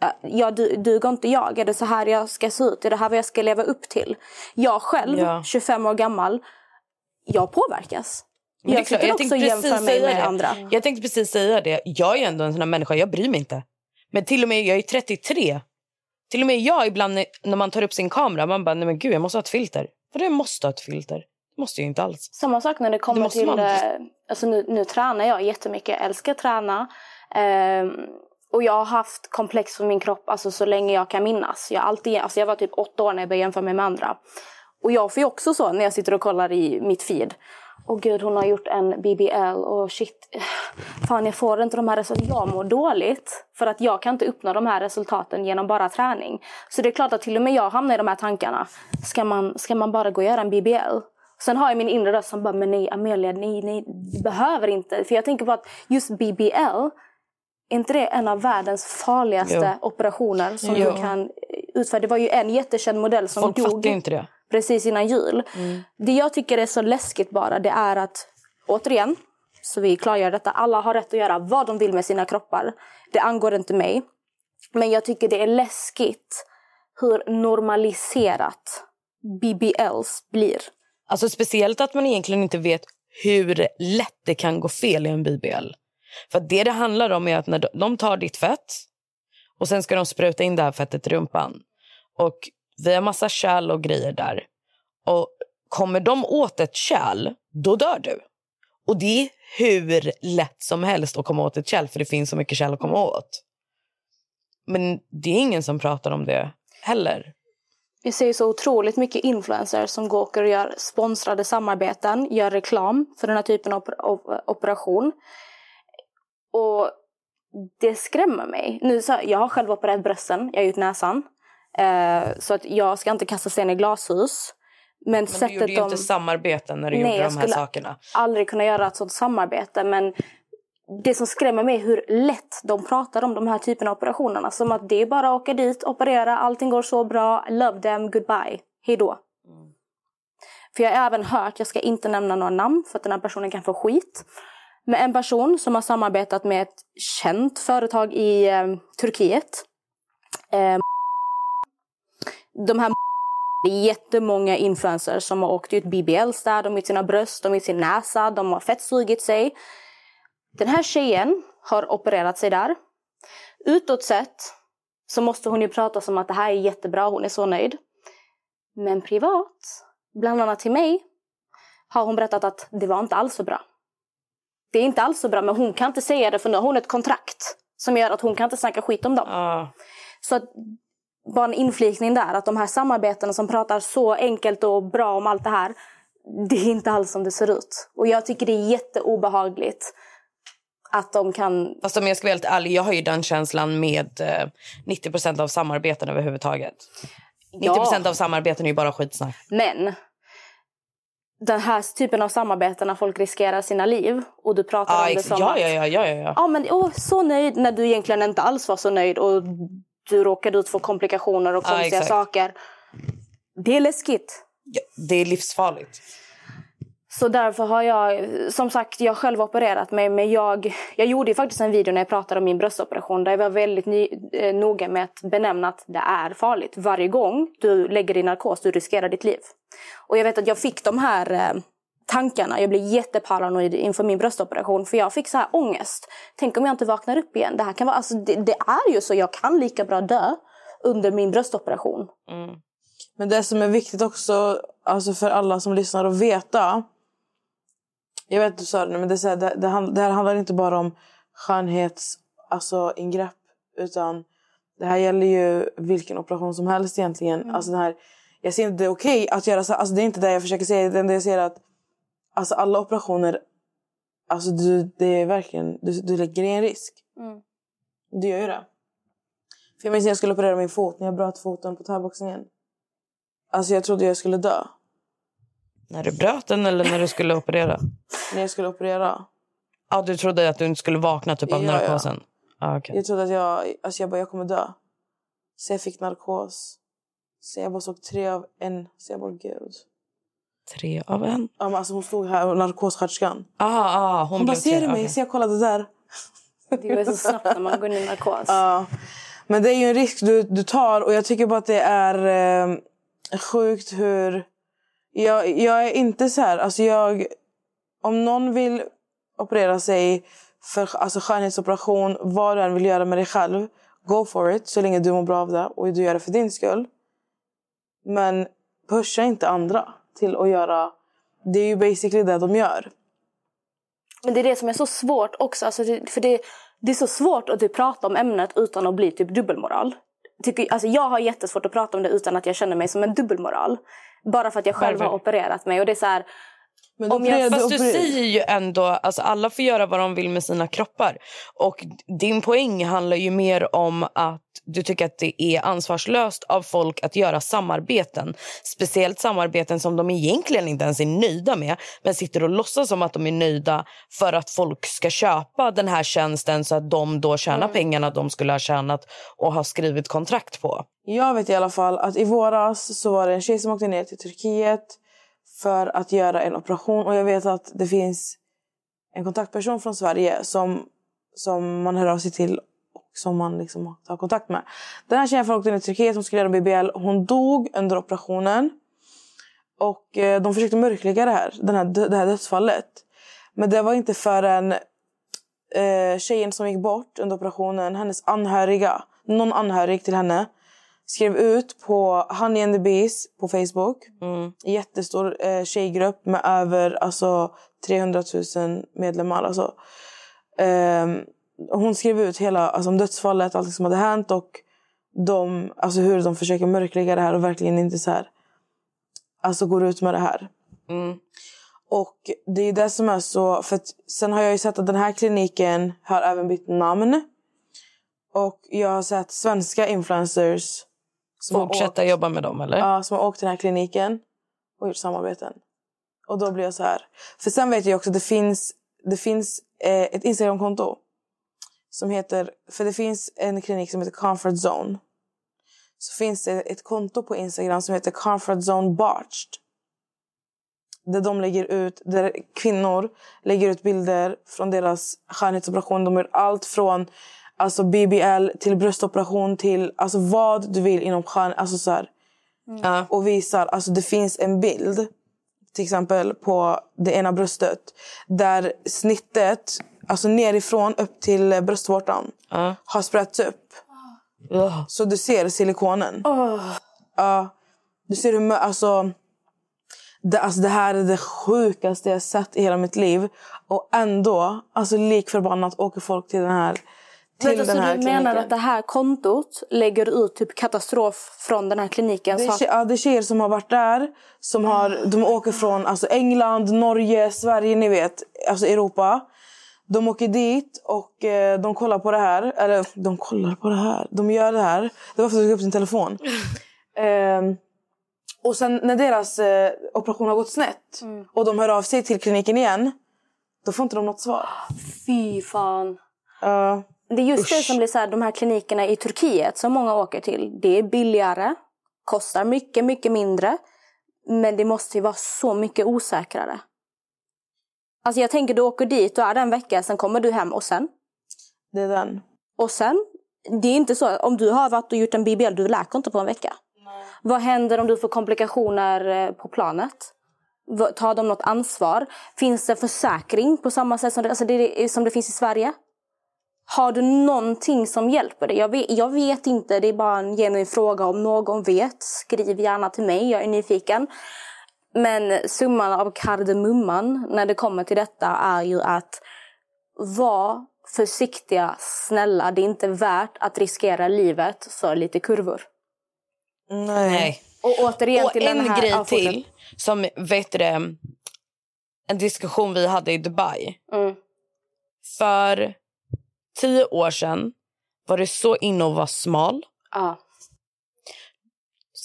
"Ja, ja, du, duger inte jag? Är det så här jag ska se ut? Är det här vad jag ska leva upp till? Jag själv, Ja. 25 år gammal, jag påverkas. Men jag sitter jag också och jämför mig med det. andra. Jag tänkte precis säga det. Jag är ändå en sån här människa, jag bryr mig inte. Men till och med, jag är 33. Till och med jag ibland när- man tar upp sin kamera, man bara, nej men gud jag måste ha ett filter. För det måste ha ett filter. Det måste jag inte alls. Samma sak när det Det kommer måste till... man. eh, Alltså nu, nu tränar jag jättemycket, jag älskar att träna. Ehm, och jag har haft komplex för min kropp alltså, så länge jag kan minnas. Jag, alltid, alltså, jag var typ åtta år när jag började jämföra mig med andra. Och jag får ju också så när jag sitter och kollar i mitt feed. Åh gud, hon har gjort en BBL och shit. Fan, jag får inte de här resultaten. Jag mår dåligt. För att jag kan inte uppnå de här resultaten genom bara träning. Så det är klart att till och med jag hamnar i de här tankarna. Ska man, ska man bara gå och göra en BBL? Sen har jag min inre röst som bara, men nej Amelia, nej, nej, du behöver inte. För jag tänker på att just BBL, är inte det en av världens farligaste operationer som Jo. du kan utföra? Det var ju en jättekänd modell som Folk dog fattar ju inte det. Precis innan jul. Mm. Det jag tycker är så läskigt bara det är att, återigen, så vi klargör detta, alla har rätt att göra vad de vill med sina kroppar. Det angår inte mig. Men jag tycker det är läskigt hur normaliserat BBLs blir. Alltså speciellt att man egentligen inte vet hur lätt det kan gå fel i en BBL. För det det handlar om är att när de- de tar ditt fett och sen ska de spruta in det här fettet i rumpan. Och vi har massa kärl och grejer där. Och kommer de åt ett kärl, då dör du. Och det är hur lätt som helst att komma åt ett kärl för det finns så mycket kärl att komma åt. Men det är ingen som pratar om det heller. Vi ser så otroligt mycket influencers som går och gör sponsrade samarbeten, gör reklam för den här typen av eh, operation. Och det skrämmer mig. Nu, så, jag har själv opererat brösten, jag har gjort näsan. Eh, så att jag ska inte kasta sten i glashus. Men, Men du gjorde ju de... inte samarbeten när du Nej, gjorde jag de här skulle- sakerna. aldrig kunna göra ett sådant samarbete. Men det som skrämmer mig är hur lätt de pratar om de här typerna av operationerna. Som att det är bara att åka dit, operera, allting går så bra, love them, goodbye, hej då. För jag har även hört, jag ska inte nämna några namn för att den här personen kan få skit. Men en person som har samarbetat med ett känt företag i eh, Turkiet. Eh, de här det är jättemånga influencers som har åkt ut BBLs där, de har sina bröst, de har sin näsa, de har fettsugit sig. Den här tjejen har opererat sig där. Utåt sett så måste hon ju prata som att det här är jättebra, hon är så nöjd. Men privat, bland annat till mig, har hon berättat att det var inte alls så bra. Det är inte alls så bra, men hon kan inte säga det för nu har hon ett kontrakt som gör att hon kan inte snacka skit om dem. Ja. Så bara en inflikning där, att de här samarbetena som pratar så enkelt och bra om allt det här, det är inte alls som det ser ut. Och jag tycker det är jätteobehagligt att de kan... Fast om jag ska vara helt ärlig, jag har ju den känslan med eh, 90% av samarbeten överhuvudtaget. 90 Ja. av samarbeten är ju bara skitsnack. Men den här typen av samarbeten när folk riskerar sina liv och du pratar Ja, om det som ja, att ja, ja, ja, ja. ja, men, åh, så nöjd när du egentligen inte alls var så nöjd och du råkade ut för komplikationer och Ja, konstiga exakt. saker. Det är läskigt. ja. Det är livsfarligt. Så därför har jag, som sagt, jag själv opererat mig. Men jag, jag gjorde faktiskt en video när jag pratade om min bröstoperation. Där jag var väldigt ny, eh, noga med att benämna att det är farligt. Varje gång du lägger i narkos, du riskerar ditt liv. Och jag vet att jag fick de här eh, tankarna. Jag blev jätteparanoid inför min bröstoperation. För jag fick så här ångest. Tänk om jag inte vaknar upp igen. Det, här kan vara, alltså, det, det är ju så, jag kan lika bra dö under min bröstoperation. Men det som är viktigt också alltså för alla som lyssnar att veta. Jag vet att du sa det nu, men det, så här, det, det, det här handlar inte bara om skönhets, alltså, ingrepp. Utan det här gäller ju vilken operation som helst egentligen. Alltså, den här, jag ser inte det är okej att göra så. Alltså, det är inte det jag försöker säga. Det jag säger är att alltså, alla operationer, alltså, du, det är verkligen, du, du lägger i en risk. Du gör ju det. För jag minns när jag skulle operera min fot, när jag bröt foten på thaiboxningen. Alltså jag trodde jag skulle dö När du bröt den eller när du skulle operera? när jag skulle operera. Ja, du trodde att du inte skulle vakna typ av Ja, ja. narkosen? Ja, okej. Jag trodde att jag, alltså jag bara, jag kommer dö. Så jag fick narkos. Så jag bara såg tre av en. Så jag bara, gud. Tre av en? Ja, men alltså hon stod här, narkossköterskan. Aha, ah, hon, Hon bara, ser du mig? okej. Så jag kollade där. Det går så snabbt när man går in i narkos. Ja. Men det är ju en risk du, du tar och jag tycker bara att det är eh, sjukt hur... Jag, jag är inte så här... Alltså jag, om någon vill operera sig för alltså skönhetsoperation, vad du än vill göra med dig själv, go for it så länge du mår bra av det och du gör det för din skull. Men pusha inte andra till att göra... Det är ju basically det de gör. Men det är det som är så svårt också. Alltså det, för det, det är så svårt att typ prata om ämnet utan att bli typ dubbelmoral. Tycker, alltså jag har jättesvårt att prata om det utan att jag känner mig som en dubbelmoral. Bara för att jag själv Varför? har opererat mig. Och det är så här, Men Om jag- Fast du säger ju ändå, alltså alla får göra vad de vill med sina kroppar. Och din poäng handlar ju mer om att du tycker att det är ansvarslöst av folk att göra samarbeten. Speciellt samarbeten som de egentligen inte ens är nöjda med. Men sitter och låtsas som att de är nöjda för att folk ska köpa den här tjänsten så att de då tjänar pengarna de skulle ha tjänat och har skrivit kontrakt på. Jag vet i alla fall att i våras så var det en tjej som åkte ner till Turkiet för att göra en operation. Och jag vet att det finns en kontaktperson från Sverige som, som man hör av sig till och som man liksom tar kontakt med. Den här tjejen från åkte Turkiet, hon skulle göra BBL. Hon dog under operationen. Och eh, de försökte mörklägga det här, den här, det här dödsfallet. Men det var inte förrän eh, tjejen som gick bort under operationen, hennes anhöriga, någon anhörig till henne skrev ut på Honey and the Bees på Facebook. En jättestor eh, tjejgrupp med över alltså, 300 000 medlemmar. Alltså. Ehm, hon skrev ut hela alltså, om dödsfallet, allt som hade hänt och de, alltså, hur de försöker mörklägga det här och verkligen inte så här, alltså, går ut med det här. Och det är det som är så... För sen har jag ju sett att den här kliniken har även bytt namn. Och jag har sett svenska influencers som Fortsätta åkt, jobba med dem eller? ja, som har åkt till den här kliniken och gjort samarbeten. Och då blir jag så här. För sen vet jag också att det finns, det finns eh, ett Instagramkonto som heter... För det finns en klinik som heter Comfort Zone. Så finns det ett konto på Instagram som heter Comfort Zone Botched där de lägger ut, där kvinnor lägger ut bilder från deras skönhetsoperation. De gör allt från alltså BBL till bröstoperation till alltså vad du vill inom skön... Alltså så här. Ja. Och visar, alltså det finns en bild till exempel på det ena bröstet där snittet, alltså nerifrån upp till bröstvårtan Ja. har sprätts upp. Ugh. Så du ser silikonen. Ja. Du ser hur... Alltså, det, alltså, det här är det sjukaste jag sett i hela mitt liv. Och ändå, alltså lik förbannat, åker folk till den här till du, den så här du menar kliniken. att det här kontot lägger ut typ katastrof från den här kliniken? Det är, Så tje- ja, det är tjejer som har varit där. Som har, de åker från alltså, England, Norge, Sverige, ni vet. Alltså Europa. De åker dit och eh, de kollar på det här. Eller de kollar på det här. De gör det här. Det var för att du tog upp din telefon. Ehm, och sen när deras eh, operation har gått snett och de hör av sig till kliniken igen. Då får inte de något svar. fy fan. Ja. Det är just det som blir så här, de här klinikerna i Turkiet som många åker till. Det är billigare, kostar mycket, mycket mindre. Men det måste ju vara så mycket osäkrare. Alltså jag tänker du åker dit, du är där en vecka, sen kommer du hem och sen? Det är den. Och sen? Det är inte så, om du har varit och gjort en BBL, du läker inte på en vecka. Vad händer om du får komplikationer eh, på planet? Tar de något ansvar? Finns det försäkring på samma sätt som det, alltså det, som det finns i Sverige? Har du någonting som hjälper dig? Jag vet, jag vet inte, det är bara en genuin fråga. Om någon vet, skriv gärna till mig, jag är nyfiken. Men summan av kardemumman när det kommer till detta är ju att var försiktiga, snälla. Det är inte värt att riskera livet för lite kurvor. Nej. Och återigen Och till den en här... grej ja, till, som vet du en diskussion vi hade i Dubai. Mm. För tio år sedan var det så inne att vara smal. Ja.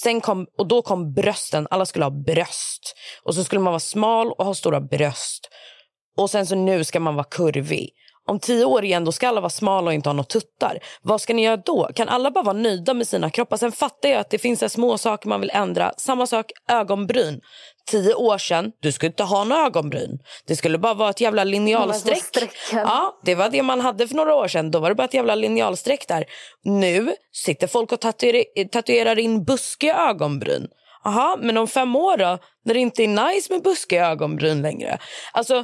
Sen kom, och då kom brösten, alla skulle ha bröst. Och så skulle man vara smal och ha stora bröst. Och sen så nu ska man vara kurvig. Om tio år igen då ska alla vara smala och inte ha några tuttar. Vad ska ni göra då? Kan alla bara vara nöjda med sina kroppar? Sen fattar jag att det finns små saker man vill ändra. Samma sak ögonbryn. Tio år sedan, du skulle inte ha några ögonbryn. Det skulle bara vara ett jävla linjalstreck. Ja, det var det man hade för några år sedan. Då var det bara ett jävla linjalstreck där. Nu sitter folk och tatuerar in buskiga ögonbryn. Aha, men om fem år då? När det inte är nice med buskiga ögonbryn längre. Alltså,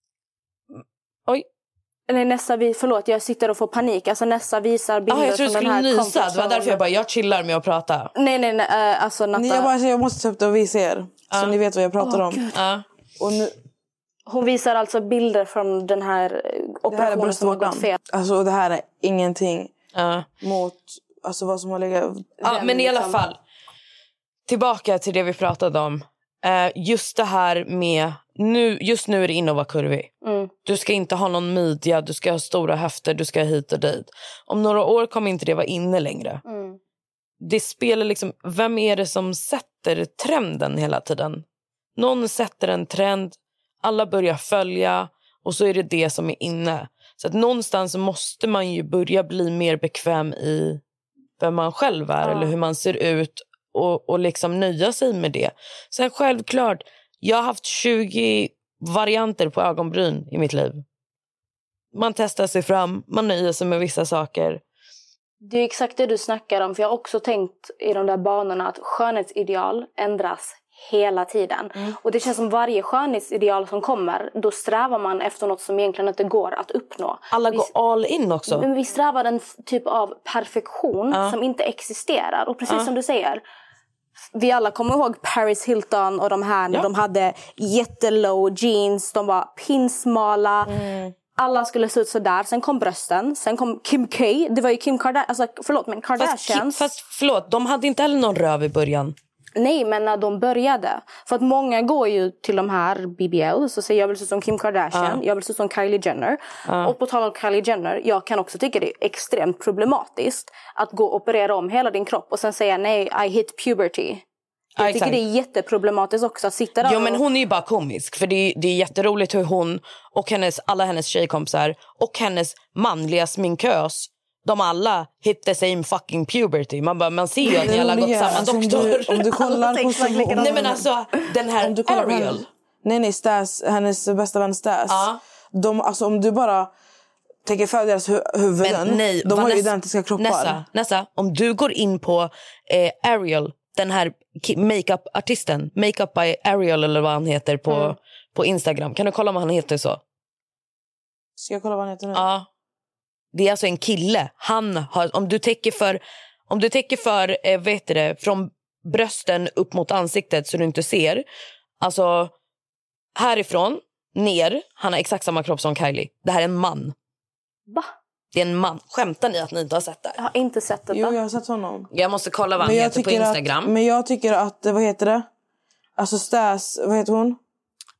Oj. Nej, Nessa, vi, förlåt, jag sitter och får panik. Alltså, Nessa visar bilder Ah, jag trodde du skulle här nysa. Det var därför jag bara, jag chillar med att prata. Nej, nej, nej. eh, Alltså, Natta, Ni, jag, bara, jag måste ta upp det och visa er. Så ni vet vad jag pratar om. Ja. Och nu, Hon visar alltså bilder från den här eh, det här är operationen som har gått fel. Alltså, det här är ingenting Ja. mot alltså, vad som har legat... Ja, men i alla liksom- fall. Tillbaka till det vi pratade om. Eh, just det här med... Nu, just nu är det inne att vara kurvig. Mm. Du ska inte ha någon midja, du ska ha stora höfter, du ska hit och dit. Om några år kommer inte det vara inne längre. Mm. Det spelar liksom... Vem är det som sätter trenden hela tiden? Någon sätter en trend, alla börjar följa och så är det det som är inne. Så att någonstans måste man ju börja bli mer bekväm i vem man själv är Ja. eller hur man ser ut och, och liksom nöja sig med det. Sen självklart, jag har haft 20 varianter på ögonbryn i mitt liv. Man testar sig fram, man nöjer sig med vissa saker. Det är exakt det du snackar om. För Jag har också tänkt i de där banorna att skönhetsideal ändras hela tiden. Mm. Och Det känns som varje skönhetsideal som kommer, då strävar man efter något som egentligen inte går att uppnå. Alla Vi- går all in också. Men vi strävar en typ av perfektion Ja. som inte existerar. Och precis Ja. som du säger, vi alla kommer ihåg Paris Hilton och de här när Ja. de hade jättelow jeans, de var pinsmala. Mm. Alla skulle se ut så där. Sen kom brösten, sen kom Kim K. Det var ju Kim Kardashian, alltså, förlåt men Fast, Kardashians. fast förlåt, de hade inte heller någon röv i början. Nej, men när de började. För att många går ju till de här BBL och säger jag vill se ut som Kim Kardashian, jag vill se ut som Kylie Jenner. Och på tal om Kylie Jenner, jag kan också tycka det är extremt problematiskt att gå och operera om hela din kropp och sen säga nej, I hit puberty. Ja, Jag tycker exakt. det är jätteproblematiskt också att sitta där Jo men och... hon är ju bara komisk för det är, det är jätteroligt hur hon och hennes, alla hennes tjejkompisar och hennes manliga sminkös de alla hit the same fucking puberty. Man, bara, man ser ju att ni alla har gått samma alltså, om doktor. Du, om du kollar på likadant. Nej men alltså den här om du kollar Ariel. henne, Nej, nej, Stas, hennes bästa vän Stas. Ja. De, alltså, om du bara tänker för deras hu huvuden. Men nej, de har ju identiska kroppar. Nessa, Nessa, om du går in på eh, Ariel, den här makeup-artisten, Makeup by Ariel eller vad han heter på, Mm. på Instagram. Kan du kolla om han heter så? Ska jag kolla vad han heter nu? Ja. Det är alltså en kille. Han har, om du täcker för, om du täcker för eh, vet du det, från brösten upp mot ansiktet så du inte ser. Alltså härifrån ner, han har exakt samma kropp som Kylie. Det här är en man. Va? Det är en man. Skämtar ni att ni inte har sett det? Jag har inte sett detta. Jo, jag har sett honom. Jag måste kolla vad han jag heter på Instagram. Att, men jag tycker att, vad heter det? Alltså Stas, vad heter hon?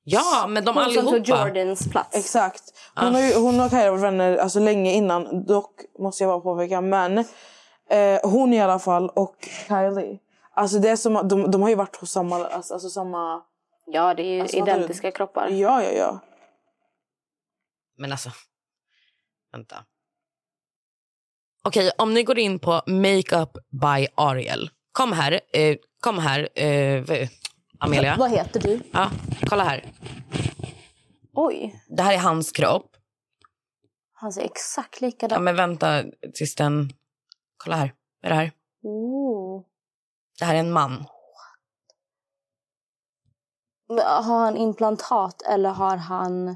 Ja, men de Hon som tog allihopa. Jordans plats. Exakt. Hon, har ju, hon och Kaira har varit vänner alltså, länge innan. Dock måste jag bara påpeka. Men eh, hon i alla fall och Kylie. Alltså det är som, de, de har ju varit hos samma... Alltså, alltså samma Ja, det är ju Alltså, fattar du? identiska kroppar. ja, ja, ja. Men alltså, vänta. Okej, om ni går in på Makeup by Ariel. Kom här, eh, kom här, eh, Amelia. Vad heter du? Ja, kolla här. Oj, Det här är hans kropp. han ser exakt Ja, likadan men vänta tills den... Kolla här. Vad är det här? oh. Det här är en man. Men Har han implantat eller har han...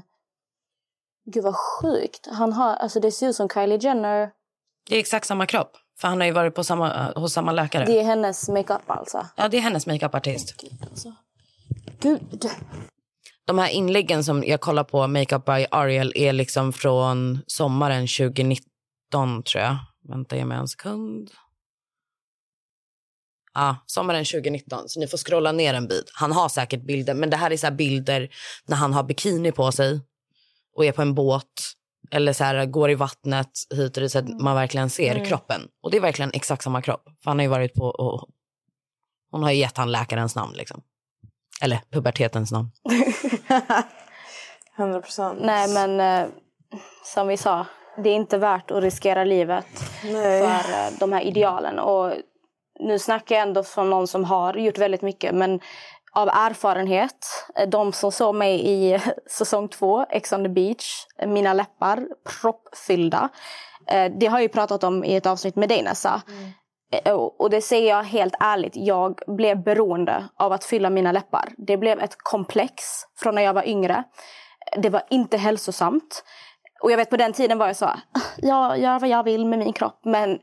Gud vad sjukt. Han har, alltså det ser ut som Kylie Jenner. Det är exakt samma kropp. För han har ju varit på samma, hos samma läkare. Det är hennes makeup alltså. Ja, det är hennes makeupartist. Gud, alltså. Gud. De här inläggen som jag kollar på Makeup by Ariel är liksom från sommaren 2019 tror jag. Vänta, ge mig en sekund. Ja, sommaren 2019. Så ni får scrolla ner en bit. Han har säkert bilder, men det här är så här bilder när han har bikini på sig och är på en båt eller så här, går i vattnet hit och dit så att man verkligen ser kroppen. Och det är verkligen exakt samma kropp. För han har ju varit på och hon har ju gett han läkarens namn liksom. Eller pubertetens namn. 100 procent. Nej men eh, som vi sa, det är inte värt att riskera livet Nej. för eh, de här idealen. Och nu snackar jag ändå från någon som har gjort väldigt mycket men av erfarenhet, eh, de som såg mig i säsong två, Ex on the beach, eh, mina läppar proppfyllda. Eh, Det har jag ju pratat om i ett avsnitt med dig Nessa. Eh, Eh, och det säger jag helt ärligt, jag blev beroende av att fylla mina läppar. Det blev ett komplex från när jag var yngre. Det var inte hälsosamt. Och jag vet på den tiden var jag så, jag gör vad jag vill med min kropp. Men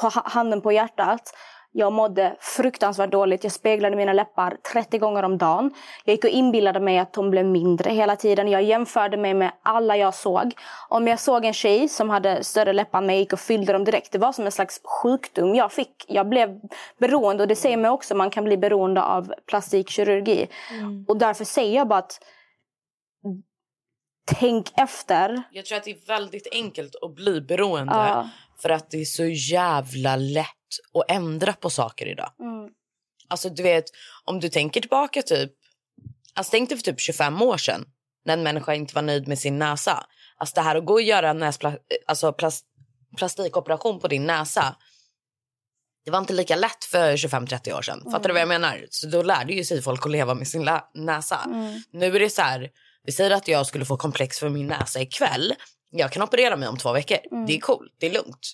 på handen på hjärtat, jag mådde fruktansvärt dåligt. Jag speglade mina läppar 30 gånger om dagen. Jag gick och inbillade mig att de blev mindre hela tiden. Jag jämförde mig med alla jag såg. Om jag såg en tjej som hade större läppar än mig, jag gick och fyllde dem direkt. Det var som en slags sjukdom jag fick. Jag blev beroende och det säger mig också man kan bli beroende av plastikkirurgi. Och därför säger jag bara att tänk efter. Jag tror att det är väldigt enkelt att bli beroende Ja. för att det är så jävla lätt att ändra på saker idag. Mm. Alltså du vet, om du tänker tillbaka typ, alltså tänk dig för typ 25 år sedan när en människa inte var nöjd med sin näsa. Alltså det här att gå och göra en näspla- alltså plast, plastikoperation på din näsa. Det var inte lika lätt för 25-30 år sedan. Fattar du vad jag menar? Så då lärde ju sig folk att leva med sin lä- näsa. Nu är det så här, vi säger att jag skulle få komplex för min näsa ikväll. Jag kan operera mig om två veckor. Det är coolt, det är lugnt.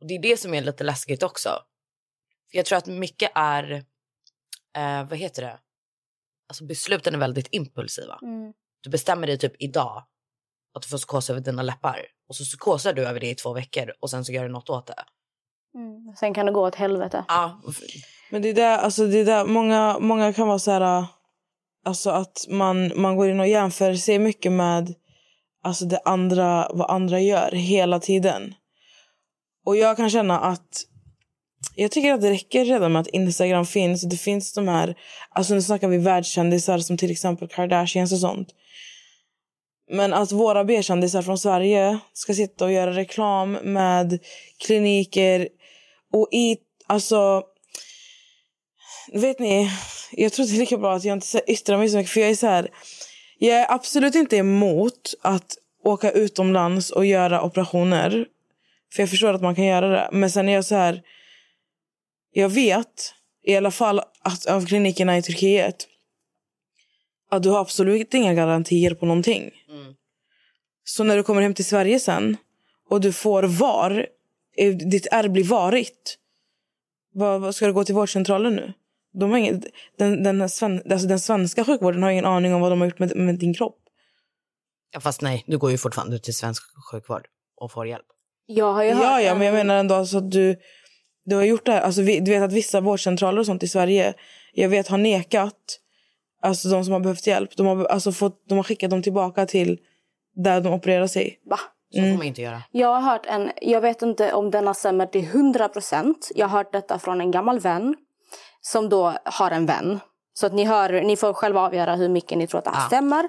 Och det är det som är lite läskigt också. För jag tror att mycket är, eh, vad heter det? Alltså besluten är väldigt impulsiva. Mm. Du bestämmer dig typ idag att du får psykos över dina läppar. Och så psykosar du över det i två veckor och sen så gör du något åt det. Mm. Sen kan det gå åt helvete. Ja, Men det är där, alltså det är där många, många kan vara så här... Alltså att man, man går in och jämför sig mycket med alltså det andra, vad andra gör hela tiden. Och jag kan känna att jag tycker att det räcker redan med att Instagram finns. Det finns de här, alltså nu snackar vi världskändisar som till exempel Kardashians och sånt. Men att våra B-kändisar från Sverige ska sitta och göra reklam med kliniker och i, alltså Vet ni, jag tror det är lika bra att jag inte yttrar mig så mycket. För jag är så här, jag är absolut inte emot att åka utomlands och göra operationer. För jag förstår att man kan göra det. Men sen är jag så här, jag vet i alla fall att av klinikerna i Turkiet att du har absolut inga garantier på någonting. Så när du kommer hem till Sverige sen och du får VAR, eh, ditt ärr blir varigt. Vad, vad ska du gå till vårdcentralen nu? De har ingen, den, den, sven, alltså den svenska sjukvården har ingen aning om vad de har gjort med, med din kropp. ja, fast nej, du går ju fortfarande till svensk sjukvård och får hjälp. Jag har ju hört Ja, ja, en- men jag menar ändå alltså att du, du har gjort det här. Alltså, vi, du vet att vissa vårdcentraler och sånt i Sverige, jag vet har nekat alltså de som har behövt hjälp. De har, alltså, fått, de har skickat dem tillbaka till där de opererar sig. Va? Så får man inte göra. Jag har hört en, jag vet inte om denna stämmer till 100 procent. Jag har hört detta från en gammal vän som då har en vän Så att ni, hör, ni får själva avgöra hur mycket ni tror att det här Ja. stämmer.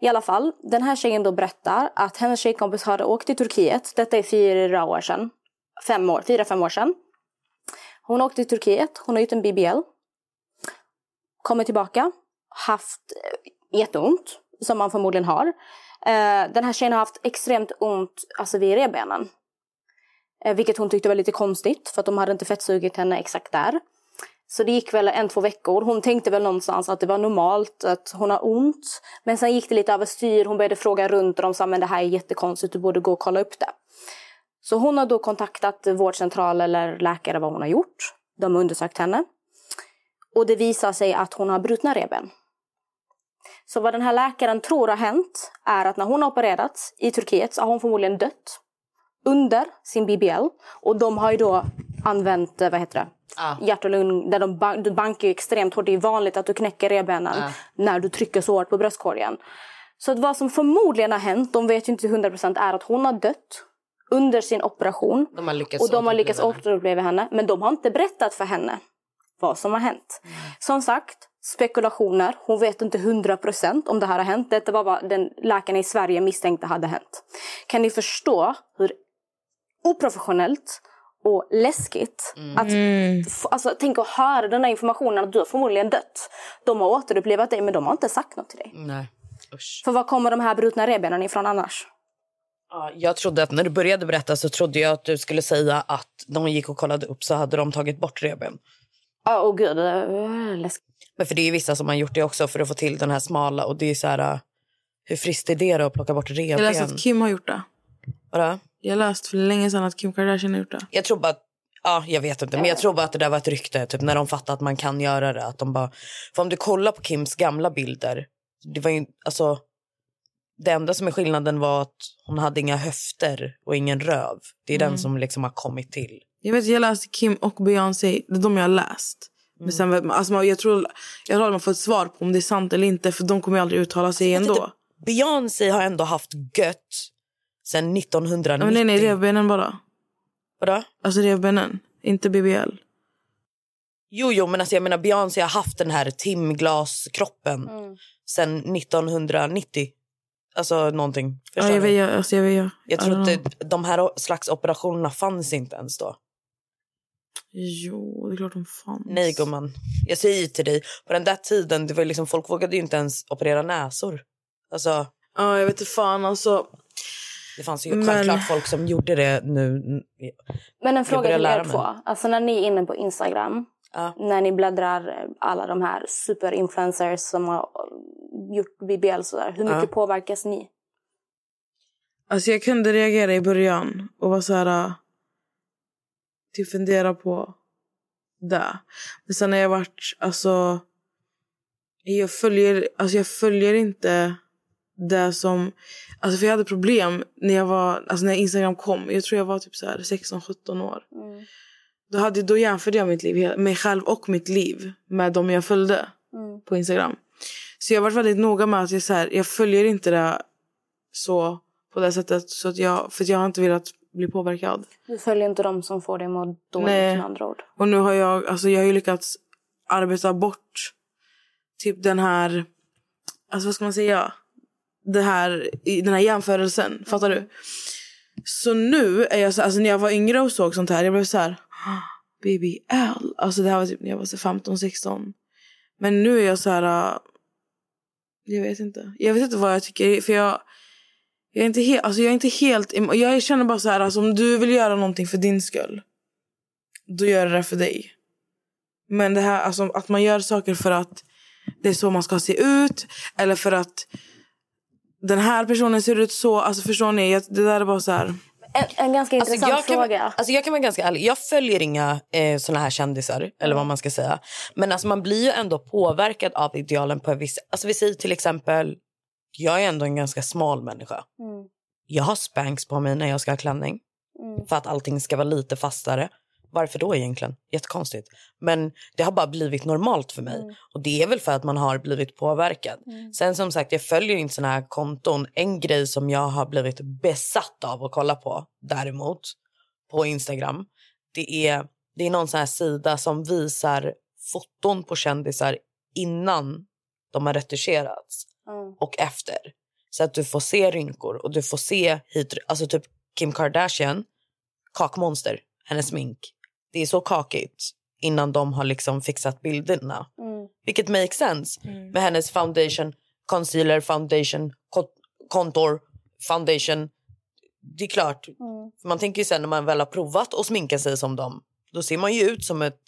I alla fall, den här tjejen då berättar att hennes tjejkompis hade åkt till Turkiet. Detta är fyra år sedan. Fem år, fyra, fem år sedan. Hon åkte till Turkiet, hon har gjort en BBL. Kommer tillbaka, haft eh, jätteont, som man förmodligen har. Eh, den här tjejen har haft extremt ont alltså vid revbenen. Eh, vilket hon tyckte var lite konstigt, för att de hade inte fettsugit henne exakt där. Så det gick väl en, två veckor. Hon tänkte väl någonstans att det var normalt, att hon har ont. Men sen gick det lite överstyr. Hon började fråga runt och de sa men det här är jättekonstigt, du borde gå och kolla upp det. Så hon har då kontaktat vårdcentral eller läkare vad hon har gjort. De har undersökt henne. Och det visar sig att hon har brutna revben. Så vad den här läkaren tror har hänt är att när hon har opererats i Turkiet så har hon förmodligen dött under sin BBL. Och de har ju då använt, eh, vad heter det, Ja. hjärt och lung, där de ban- du bankar ju extremt hårt. Det är vanligt att du knäcker revbenen Ja. när du trycker så hårt på bröstkorgen. Så att vad som förmodligen har hänt, de vet ju inte till 100% är att hon har dött under sin operation. De har lyckats Och de har lyckats återuppliva henne. återuppleva henne. Men de har inte berättat för henne vad som har hänt. Som sagt, spekulationer. Hon vet inte 100% om det här har hänt. Detta var vad den läkaren i Sverige misstänkte hade hänt. Kan ni förstå hur oprofessionellt och läskigt att f- alltså, tänk att höra den här informationen att du har förmodligen dött. De har återupplivat dig men de har inte sagt något till dig. Nej. Usch. För var kommer de här brutna revbenen ifrån annars? Ja, jag trodde att när du började berätta så trodde jag att du skulle säga att när hon gick och kollade upp så hade de tagit bort revben. Ja, åh gud. Läskigt. Men för det är ju vissa som har gjort det också för att få till den här smala och det är så här äh, hur friskt är det då att plocka bort Jag läste revben? att Kim har gjort det. Vadå? Jag läste för länge sedan att Kim Kardashian har gjort det. Jag tror bara att, ja jag vet inte men jag tror bara att det där var ett rykte typ när de fattade att man kan göra det att de bara för om du kollar på Kims gamla bilder det var ju alltså det enda som är skillnaden var att hon hade inga höfter och ingen röv. Det är den som liksom har kommit till. Jag vet, jag läste Kim och Beyoncé. Det är de jag har läst. Men sen, man- alltså, jag tror jag tror att man får ett svar på om det är sant eller inte. För de kommer ju aldrig uttala sig ändå. Beyoncé har ändå haft gött sen 1990. Ja, men nej, nej, revbenen bara. Vadå? Alltså revbenen. Inte BBL. Jo, jo, men alltså jag menar Beyoncé har haft den här timglaskroppen sen 1990. Alltså någonting. Ja, Förstår jag, vet, jag, alltså, jag, vet, jag, Jag tror inte de här slags operationerna fanns inte ens då. Jo, det är klart de fanns. Nej gumman, jag säger till dig, på den där tiden, det var liksom, folk vågade ju inte ens operera näsor. Alltså, Ja, jag vet inte fan alltså. Det fanns ju Men- självklart folk som gjorde det nu. Men en fråga till er två. Alltså när ni är inne på Instagram. Ja. När ni bläddrar alla de här superinfluencers som har gjort BBL sådär. Hur mycket Ja. påverkas ni? Alltså jag kunde reagera i början och vara så här... äh, Typ fundera på det. Men sen när jag varit... Alltså... Jag följer, alltså jag följer inte det som... Alltså för jag hade problem när jag var... Alltså när Instagram kom. Jag tror jag var typ så här 16-17 år. Då, hade, då jämförde jag mitt liv, mig själv och mitt liv med de jag följde på Instagram. Så jag varit väldigt noga med att jag, så här, jag följer inte det så på det sättet. Så att jag, för att jag har inte velat bli påverkad. Du följer inte de som får dig att må dåligt Nej. med andra ord. Och nu har jag, alltså jag har ju lyckats arbeta bort typ den här, alltså vad ska man säga? Det här, den här jämförelsen, fattar du? Så nu är jag så, alltså när jag var yngre och såg sånt här, jag blev så här, ah, BBL. Alltså det här var typ när jag var 15, 16. Men nu är jag så här, äh, jag vet inte. Jag vet inte vad jag tycker, för jag, jag är inte helt, alltså jag är inte helt, jag känner bara så här, alltså om du vill göra någonting för din skull då gör det det för dig. Men det här alltså, att man gör saker för att det är så man ska se ut eller för att den här personen ser ut så. Alltså förstår ni? Jag- Det där är bara så här. En, en ganska Alltså intressant jag, kan, fråga. alltså jag kan vara ganska ärlig. Jag följer inga eh, såna här kändisar, eller vad man ska säga. Men alltså man blir ju ändå påverkad av idealen på en viss... Alltså vi säger till exempel, jag är ändå en ganska smal människa. Mm. Jag har spanks på mig när jag ska ha klänning. Mm. För att allting ska vara lite fastare. Varför då egentligen? Jättekonstigt. Men det har bara blivit normalt för mig. Och det är väl för att man har blivit påverkad. Sen som sagt, jag följer inte såna här konton. En grej som jag har blivit besatt av att kolla på däremot på Instagram. Det är, det är någon sån här sida som visar foton på kändisar innan de har retuscherats Mm. och efter. Så att du får se rynkor och du får se hit, alltså typ Kim Kardashian, kakmonster, hennes smink. Det är så kakigt innan de har liksom fixat bilderna. Mm. Vilket makes sense med hennes foundation, concealer, foundation, contour, foundation. Det är klart, Mm. man tänker ju sen när man väl har provat att sminka sig som dem, då ser man ju ut som ett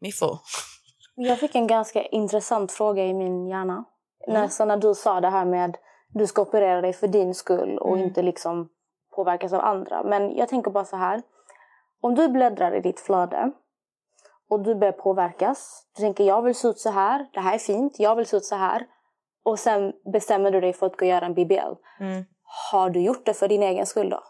miffo. Jag fick en ganska intressant fråga i min hjärna. När, så när du sa det här med du ska operera dig för din skull och inte liksom påverkas av andra. Men jag tänker bara så här. Om du bläddrar i ditt flöde och du börjar påverkas. Du tänker jag vill se ut så här, det här är fint, jag vill se ut så här. Och sen bestämmer du dig för att gå och göra en BBL. Mm. Har du gjort det för din egen skull då?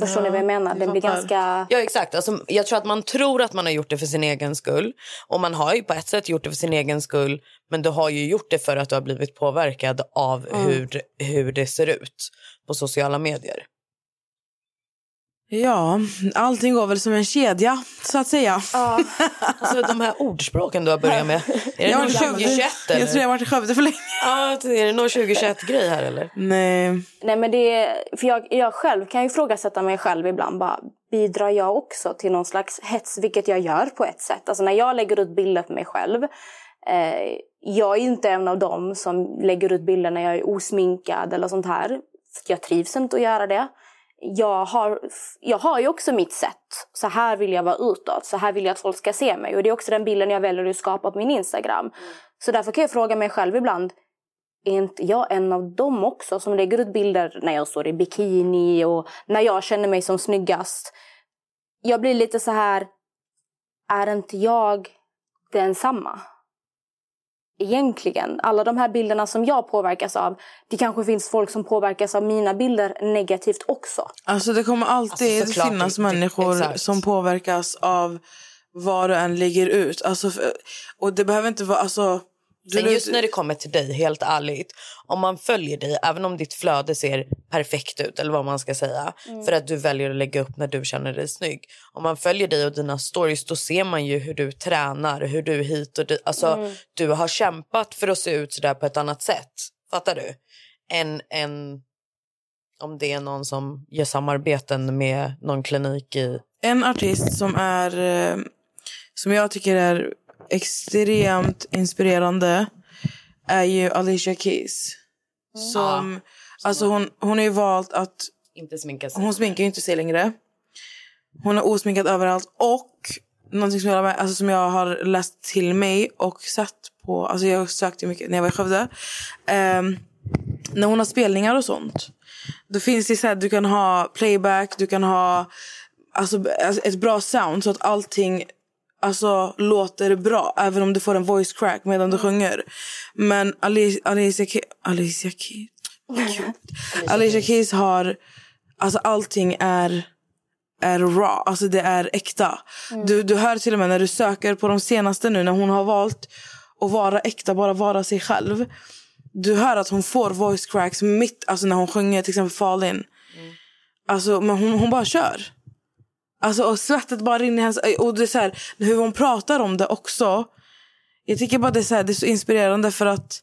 Förstår ni vad jag menar? Den blir ganska... Ja exakt, alltså, jag tror att man tror att man har gjort det för sin egen skull. Och man har ju på ett sätt gjort det för sin egen skull. Men du har ju gjort det för att du har blivit påverkad av hur, hur det ser ut på sociala medier. Ja, allting går väl som en kedja, så att säga. Alltså de här ordspråken du har börjat med. Är det Skövde. 2021 eller? jag tror jag har varit i Skövde för länge. Ja, är det nog 2021 grej här eller? Nej. Nej, men det är, för jag, jag själv kan ju ifrågasätta mig själv ibland. Bara, bidrar jag också till någon slags hets, vilket jag gör på ett sätt. Alltså när jag lägger ut bilder på mig själv. Eh, jag är inte en av dem som lägger ut bilder när jag är osminkad eller sånt här. För Jag trivs inte att göra det. Jag har, jag har ju också mitt sätt. Så här vill jag vara utåt. Så här vill jag att folk ska se mig. Och det är också den bilden jag väljer att skapa på min Instagram. Så därför kan jag fråga mig själv ibland är inte jag en av dem också som lägger ut bilder när jag står i bikini och när jag känner mig som snyggast? Jag blir lite så här, är inte jag densamma? Egentligen, alla de här bilderna som jag påverkas av, det kanske finns folk som påverkas av mina bilder negativt också. Alltså det kommer alltid Alltså, såklart, finnas det- människor exakt. som påverkas av vad du än lägger ut. Alltså, och det behöver inte vara... Alltså, la just när det kommer till dig, helt ärligt. Om man följer dig, även om ditt flöde ser perfekt ut, eller vad man ska säga. För att du väljer att lägga upp när du känner dig snygg. Om man följer dig och dina stories, då ser man ju hur du tränar, hur du hit och dit. Alltså, du har kämpat för att se ut sådär på ett annat sätt. Fattar du? Än, än om det är någon som gör samarbeten med någon klinik i... En artist som är eh, som jag tycker är extremt inspirerande är ju Alicia Keys. Som, alltså hon, hon har ju valt att Inte sminka sig. hon sminkar ju inte sig längre. Hon är osminkad överallt. Och någonting som jag, alltså som jag har läst till mig och sett på... Alltså jag sökte mycket när jag var i Skövde. Ehm, när hon har spelningar och sånt. Då finns det så här, du kan ha playback, du kan ha alltså, alltså ett bra sound så att allting alltså, låter bra. Även om du får en voice crack medan du sjunger. Men Ali- Alicia Keys... Alicia Keys... Gud. Alicia Keys har... Alltså allting är, är raw. Alltså det är äkta. Du, du hör till och med när du söker på de senaste nu när hon har valt att vara äkta, bara vara sig själv. Du hör att hon får voice cracks mitt, alltså när hon sjunger till exempel Fall in. Alltså, men hon, hon bara kör. Alltså, och svettet bara rinner i hennes Och det är så här, hur hon pratar om det också. Jag tycker bara det är så, här, det är så inspirerande för att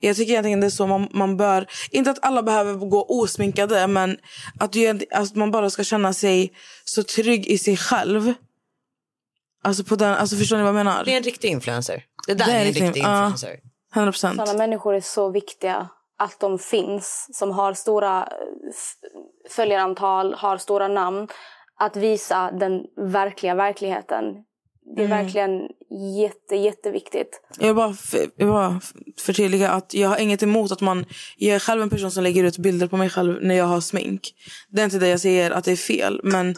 jag tycker egentligen det är så man, man bör... Inte att alla behöver gå osminkade men att, du, att man bara ska känna sig så trygg i sig själv. Alltså, på den, alltså förstår ni vad jag menar? Det är en riktig influencer. Det där Det är är en riktig ja. influencer. 100 procent. Sådana människor är så viktiga att de finns, som har stora eh, följarantal, har stora namn. Att visa den verkliga verkligheten. Det är verkligen jätte, jätteviktigt. Jag bara, f- jag bara förtydliga att jag har inget emot att man... Jag är själv en person som lägger ut bilder på mig själv när jag har smink. Det är inte det jag säger att det är fel. Men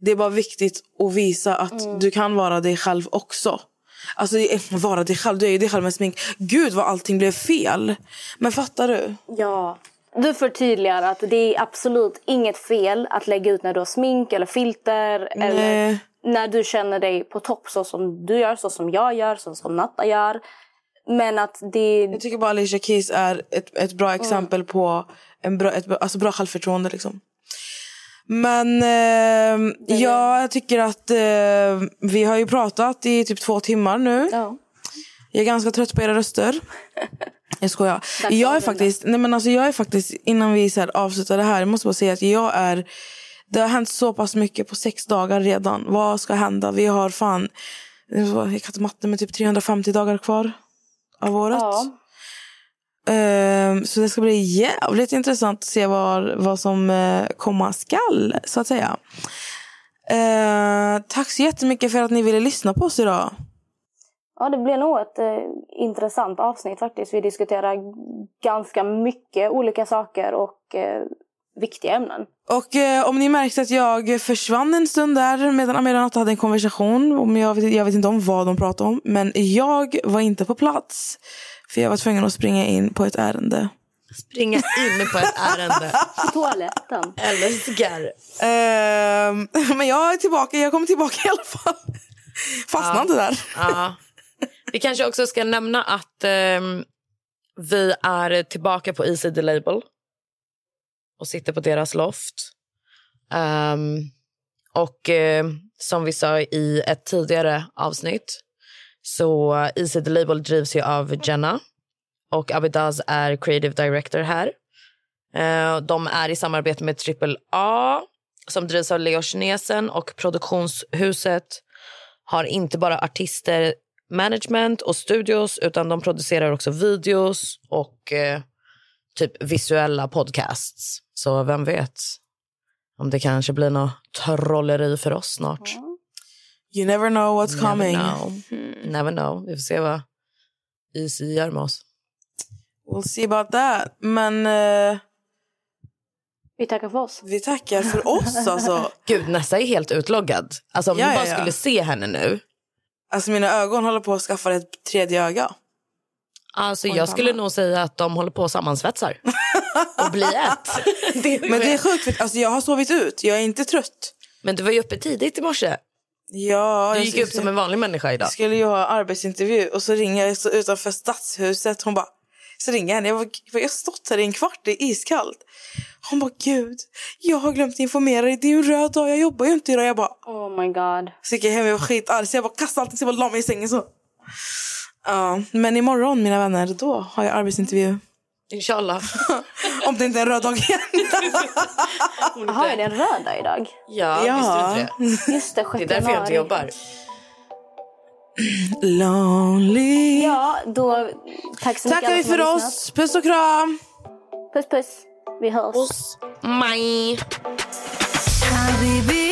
det är bara viktigt att visa att du kan vara dig själv också. Alltså är- vara dig själv, du är ju dig själv med smink. Gud vad allting blev fel. Men fattar du? Ja. Du förtydligar att det är absolut inget fel att lägga ut när du har smink eller filter. Eller Nej. när du känner dig på topp så som du gör, så som jag gör, så som Natta gör. Men att det... Jag tycker bara Alicia Keys är ett, ett bra exempel på en bra, ett, alltså bra självförtroende. Liksom. Men eh, ja, jag tycker att eh, vi har ju pratat i typ två timmar nu. Ja. Jag är ganska trött på era röster. Jag skojar. Jag är faktiskt, nej men alltså jag är faktiskt, innan vi så här avslutar det här, jag måste bara säga att jag är, det har hänt så pass mycket på sex dagar redan. Vad ska hända? Vi har fan, jag kan inte matte med typ 350 dagar kvar av året. Ja. Ehm, så det ska bli jävligt intressant att se vad, vad som uh, komma skall, så att säga. Ehm, tack så jättemycket för att ni ville lyssna på oss idag. Ja, det blir nog ett eh, intressant avsnitt faktiskt. Vi diskuterar ganska mycket olika saker och eh, viktiga ämnen. Och eh, om ni märkte att jag försvann en stund där medan Amira och Natta hade en konversation. Om jag, vet, jag vet inte om vad de pratade om. Men jag var inte på plats. För jag var tvungen att springa in på ett ärende. Springa in på ett ärende. På toaletten. Älskar. Ehm, men jag är tillbaka. Jag kommer tillbaka i alla fall. Fastnade inte där. Ja. Vi kanske också ska nämna att eh, vi är tillbaka på Easy the Label och sitter på deras loft. Um, och eh, som vi sa i ett tidigare avsnitt så Easy the Label drivs ju av Jenna och Abidaz är creative director här. Eh, de är i samarbete med Triple A som drivs av Leo Kinesen och produktionshuset har inte bara artister, management och studios utan de producerar också videos och eh, typ visuella podcasts. Så vem vet om det kanske blir något trolleri för oss snart. You never know what's coming. Never know. Never know. Vi får se vad Easy gör med oss. We'll see about that. Men eh, Vi tackar för oss. vi tackar för oss alltså. Gud, Nessa är helt utloggad. Alltså om Ja, ni ja, bara ja. skulle se henne nu. Alltså mina ögon håller på att skaffa ett tredje öga. Alltså jag skulle nog säga att de håller på och sammansvetsar. och blir ett. det Men det är sjukt alltså jag har sovit ut. Jag är inte trött. Men du var ju uppe tidigt i morse. Ja, Du jag gick upp som en vanlig människa idag. Jag skulle ju ha arbetsintervju och så ringer jag utanför stadshuset. Hon bara, så ringer jag henne. Jag, var, jag har stått här i en kvart, det är iskallt. Hon bara, gud, jag har glömt informera dig. Det är ju en röd dag, jag jobbar ju inte idag. Jag bara, Oh my god. så gick jag hem och var skitarg. Så jag bara kastade allting så jag bara la mig i sängen så. Ja, men imorgon mina vänner, då har jag arbetsintervju. Inshallah. Om det inte är en röd dag igen. Jaha, är det en röd dag idag? Ja, Ja. visste du inte det? Just det, 6 Det är därför jag inte jobbar. Lonely. Ja, då tack så mycket Tackar alla vi som har för lyssnat. oss. Puss och kram. Puss puss. Vi hörs. Maj. حبيبي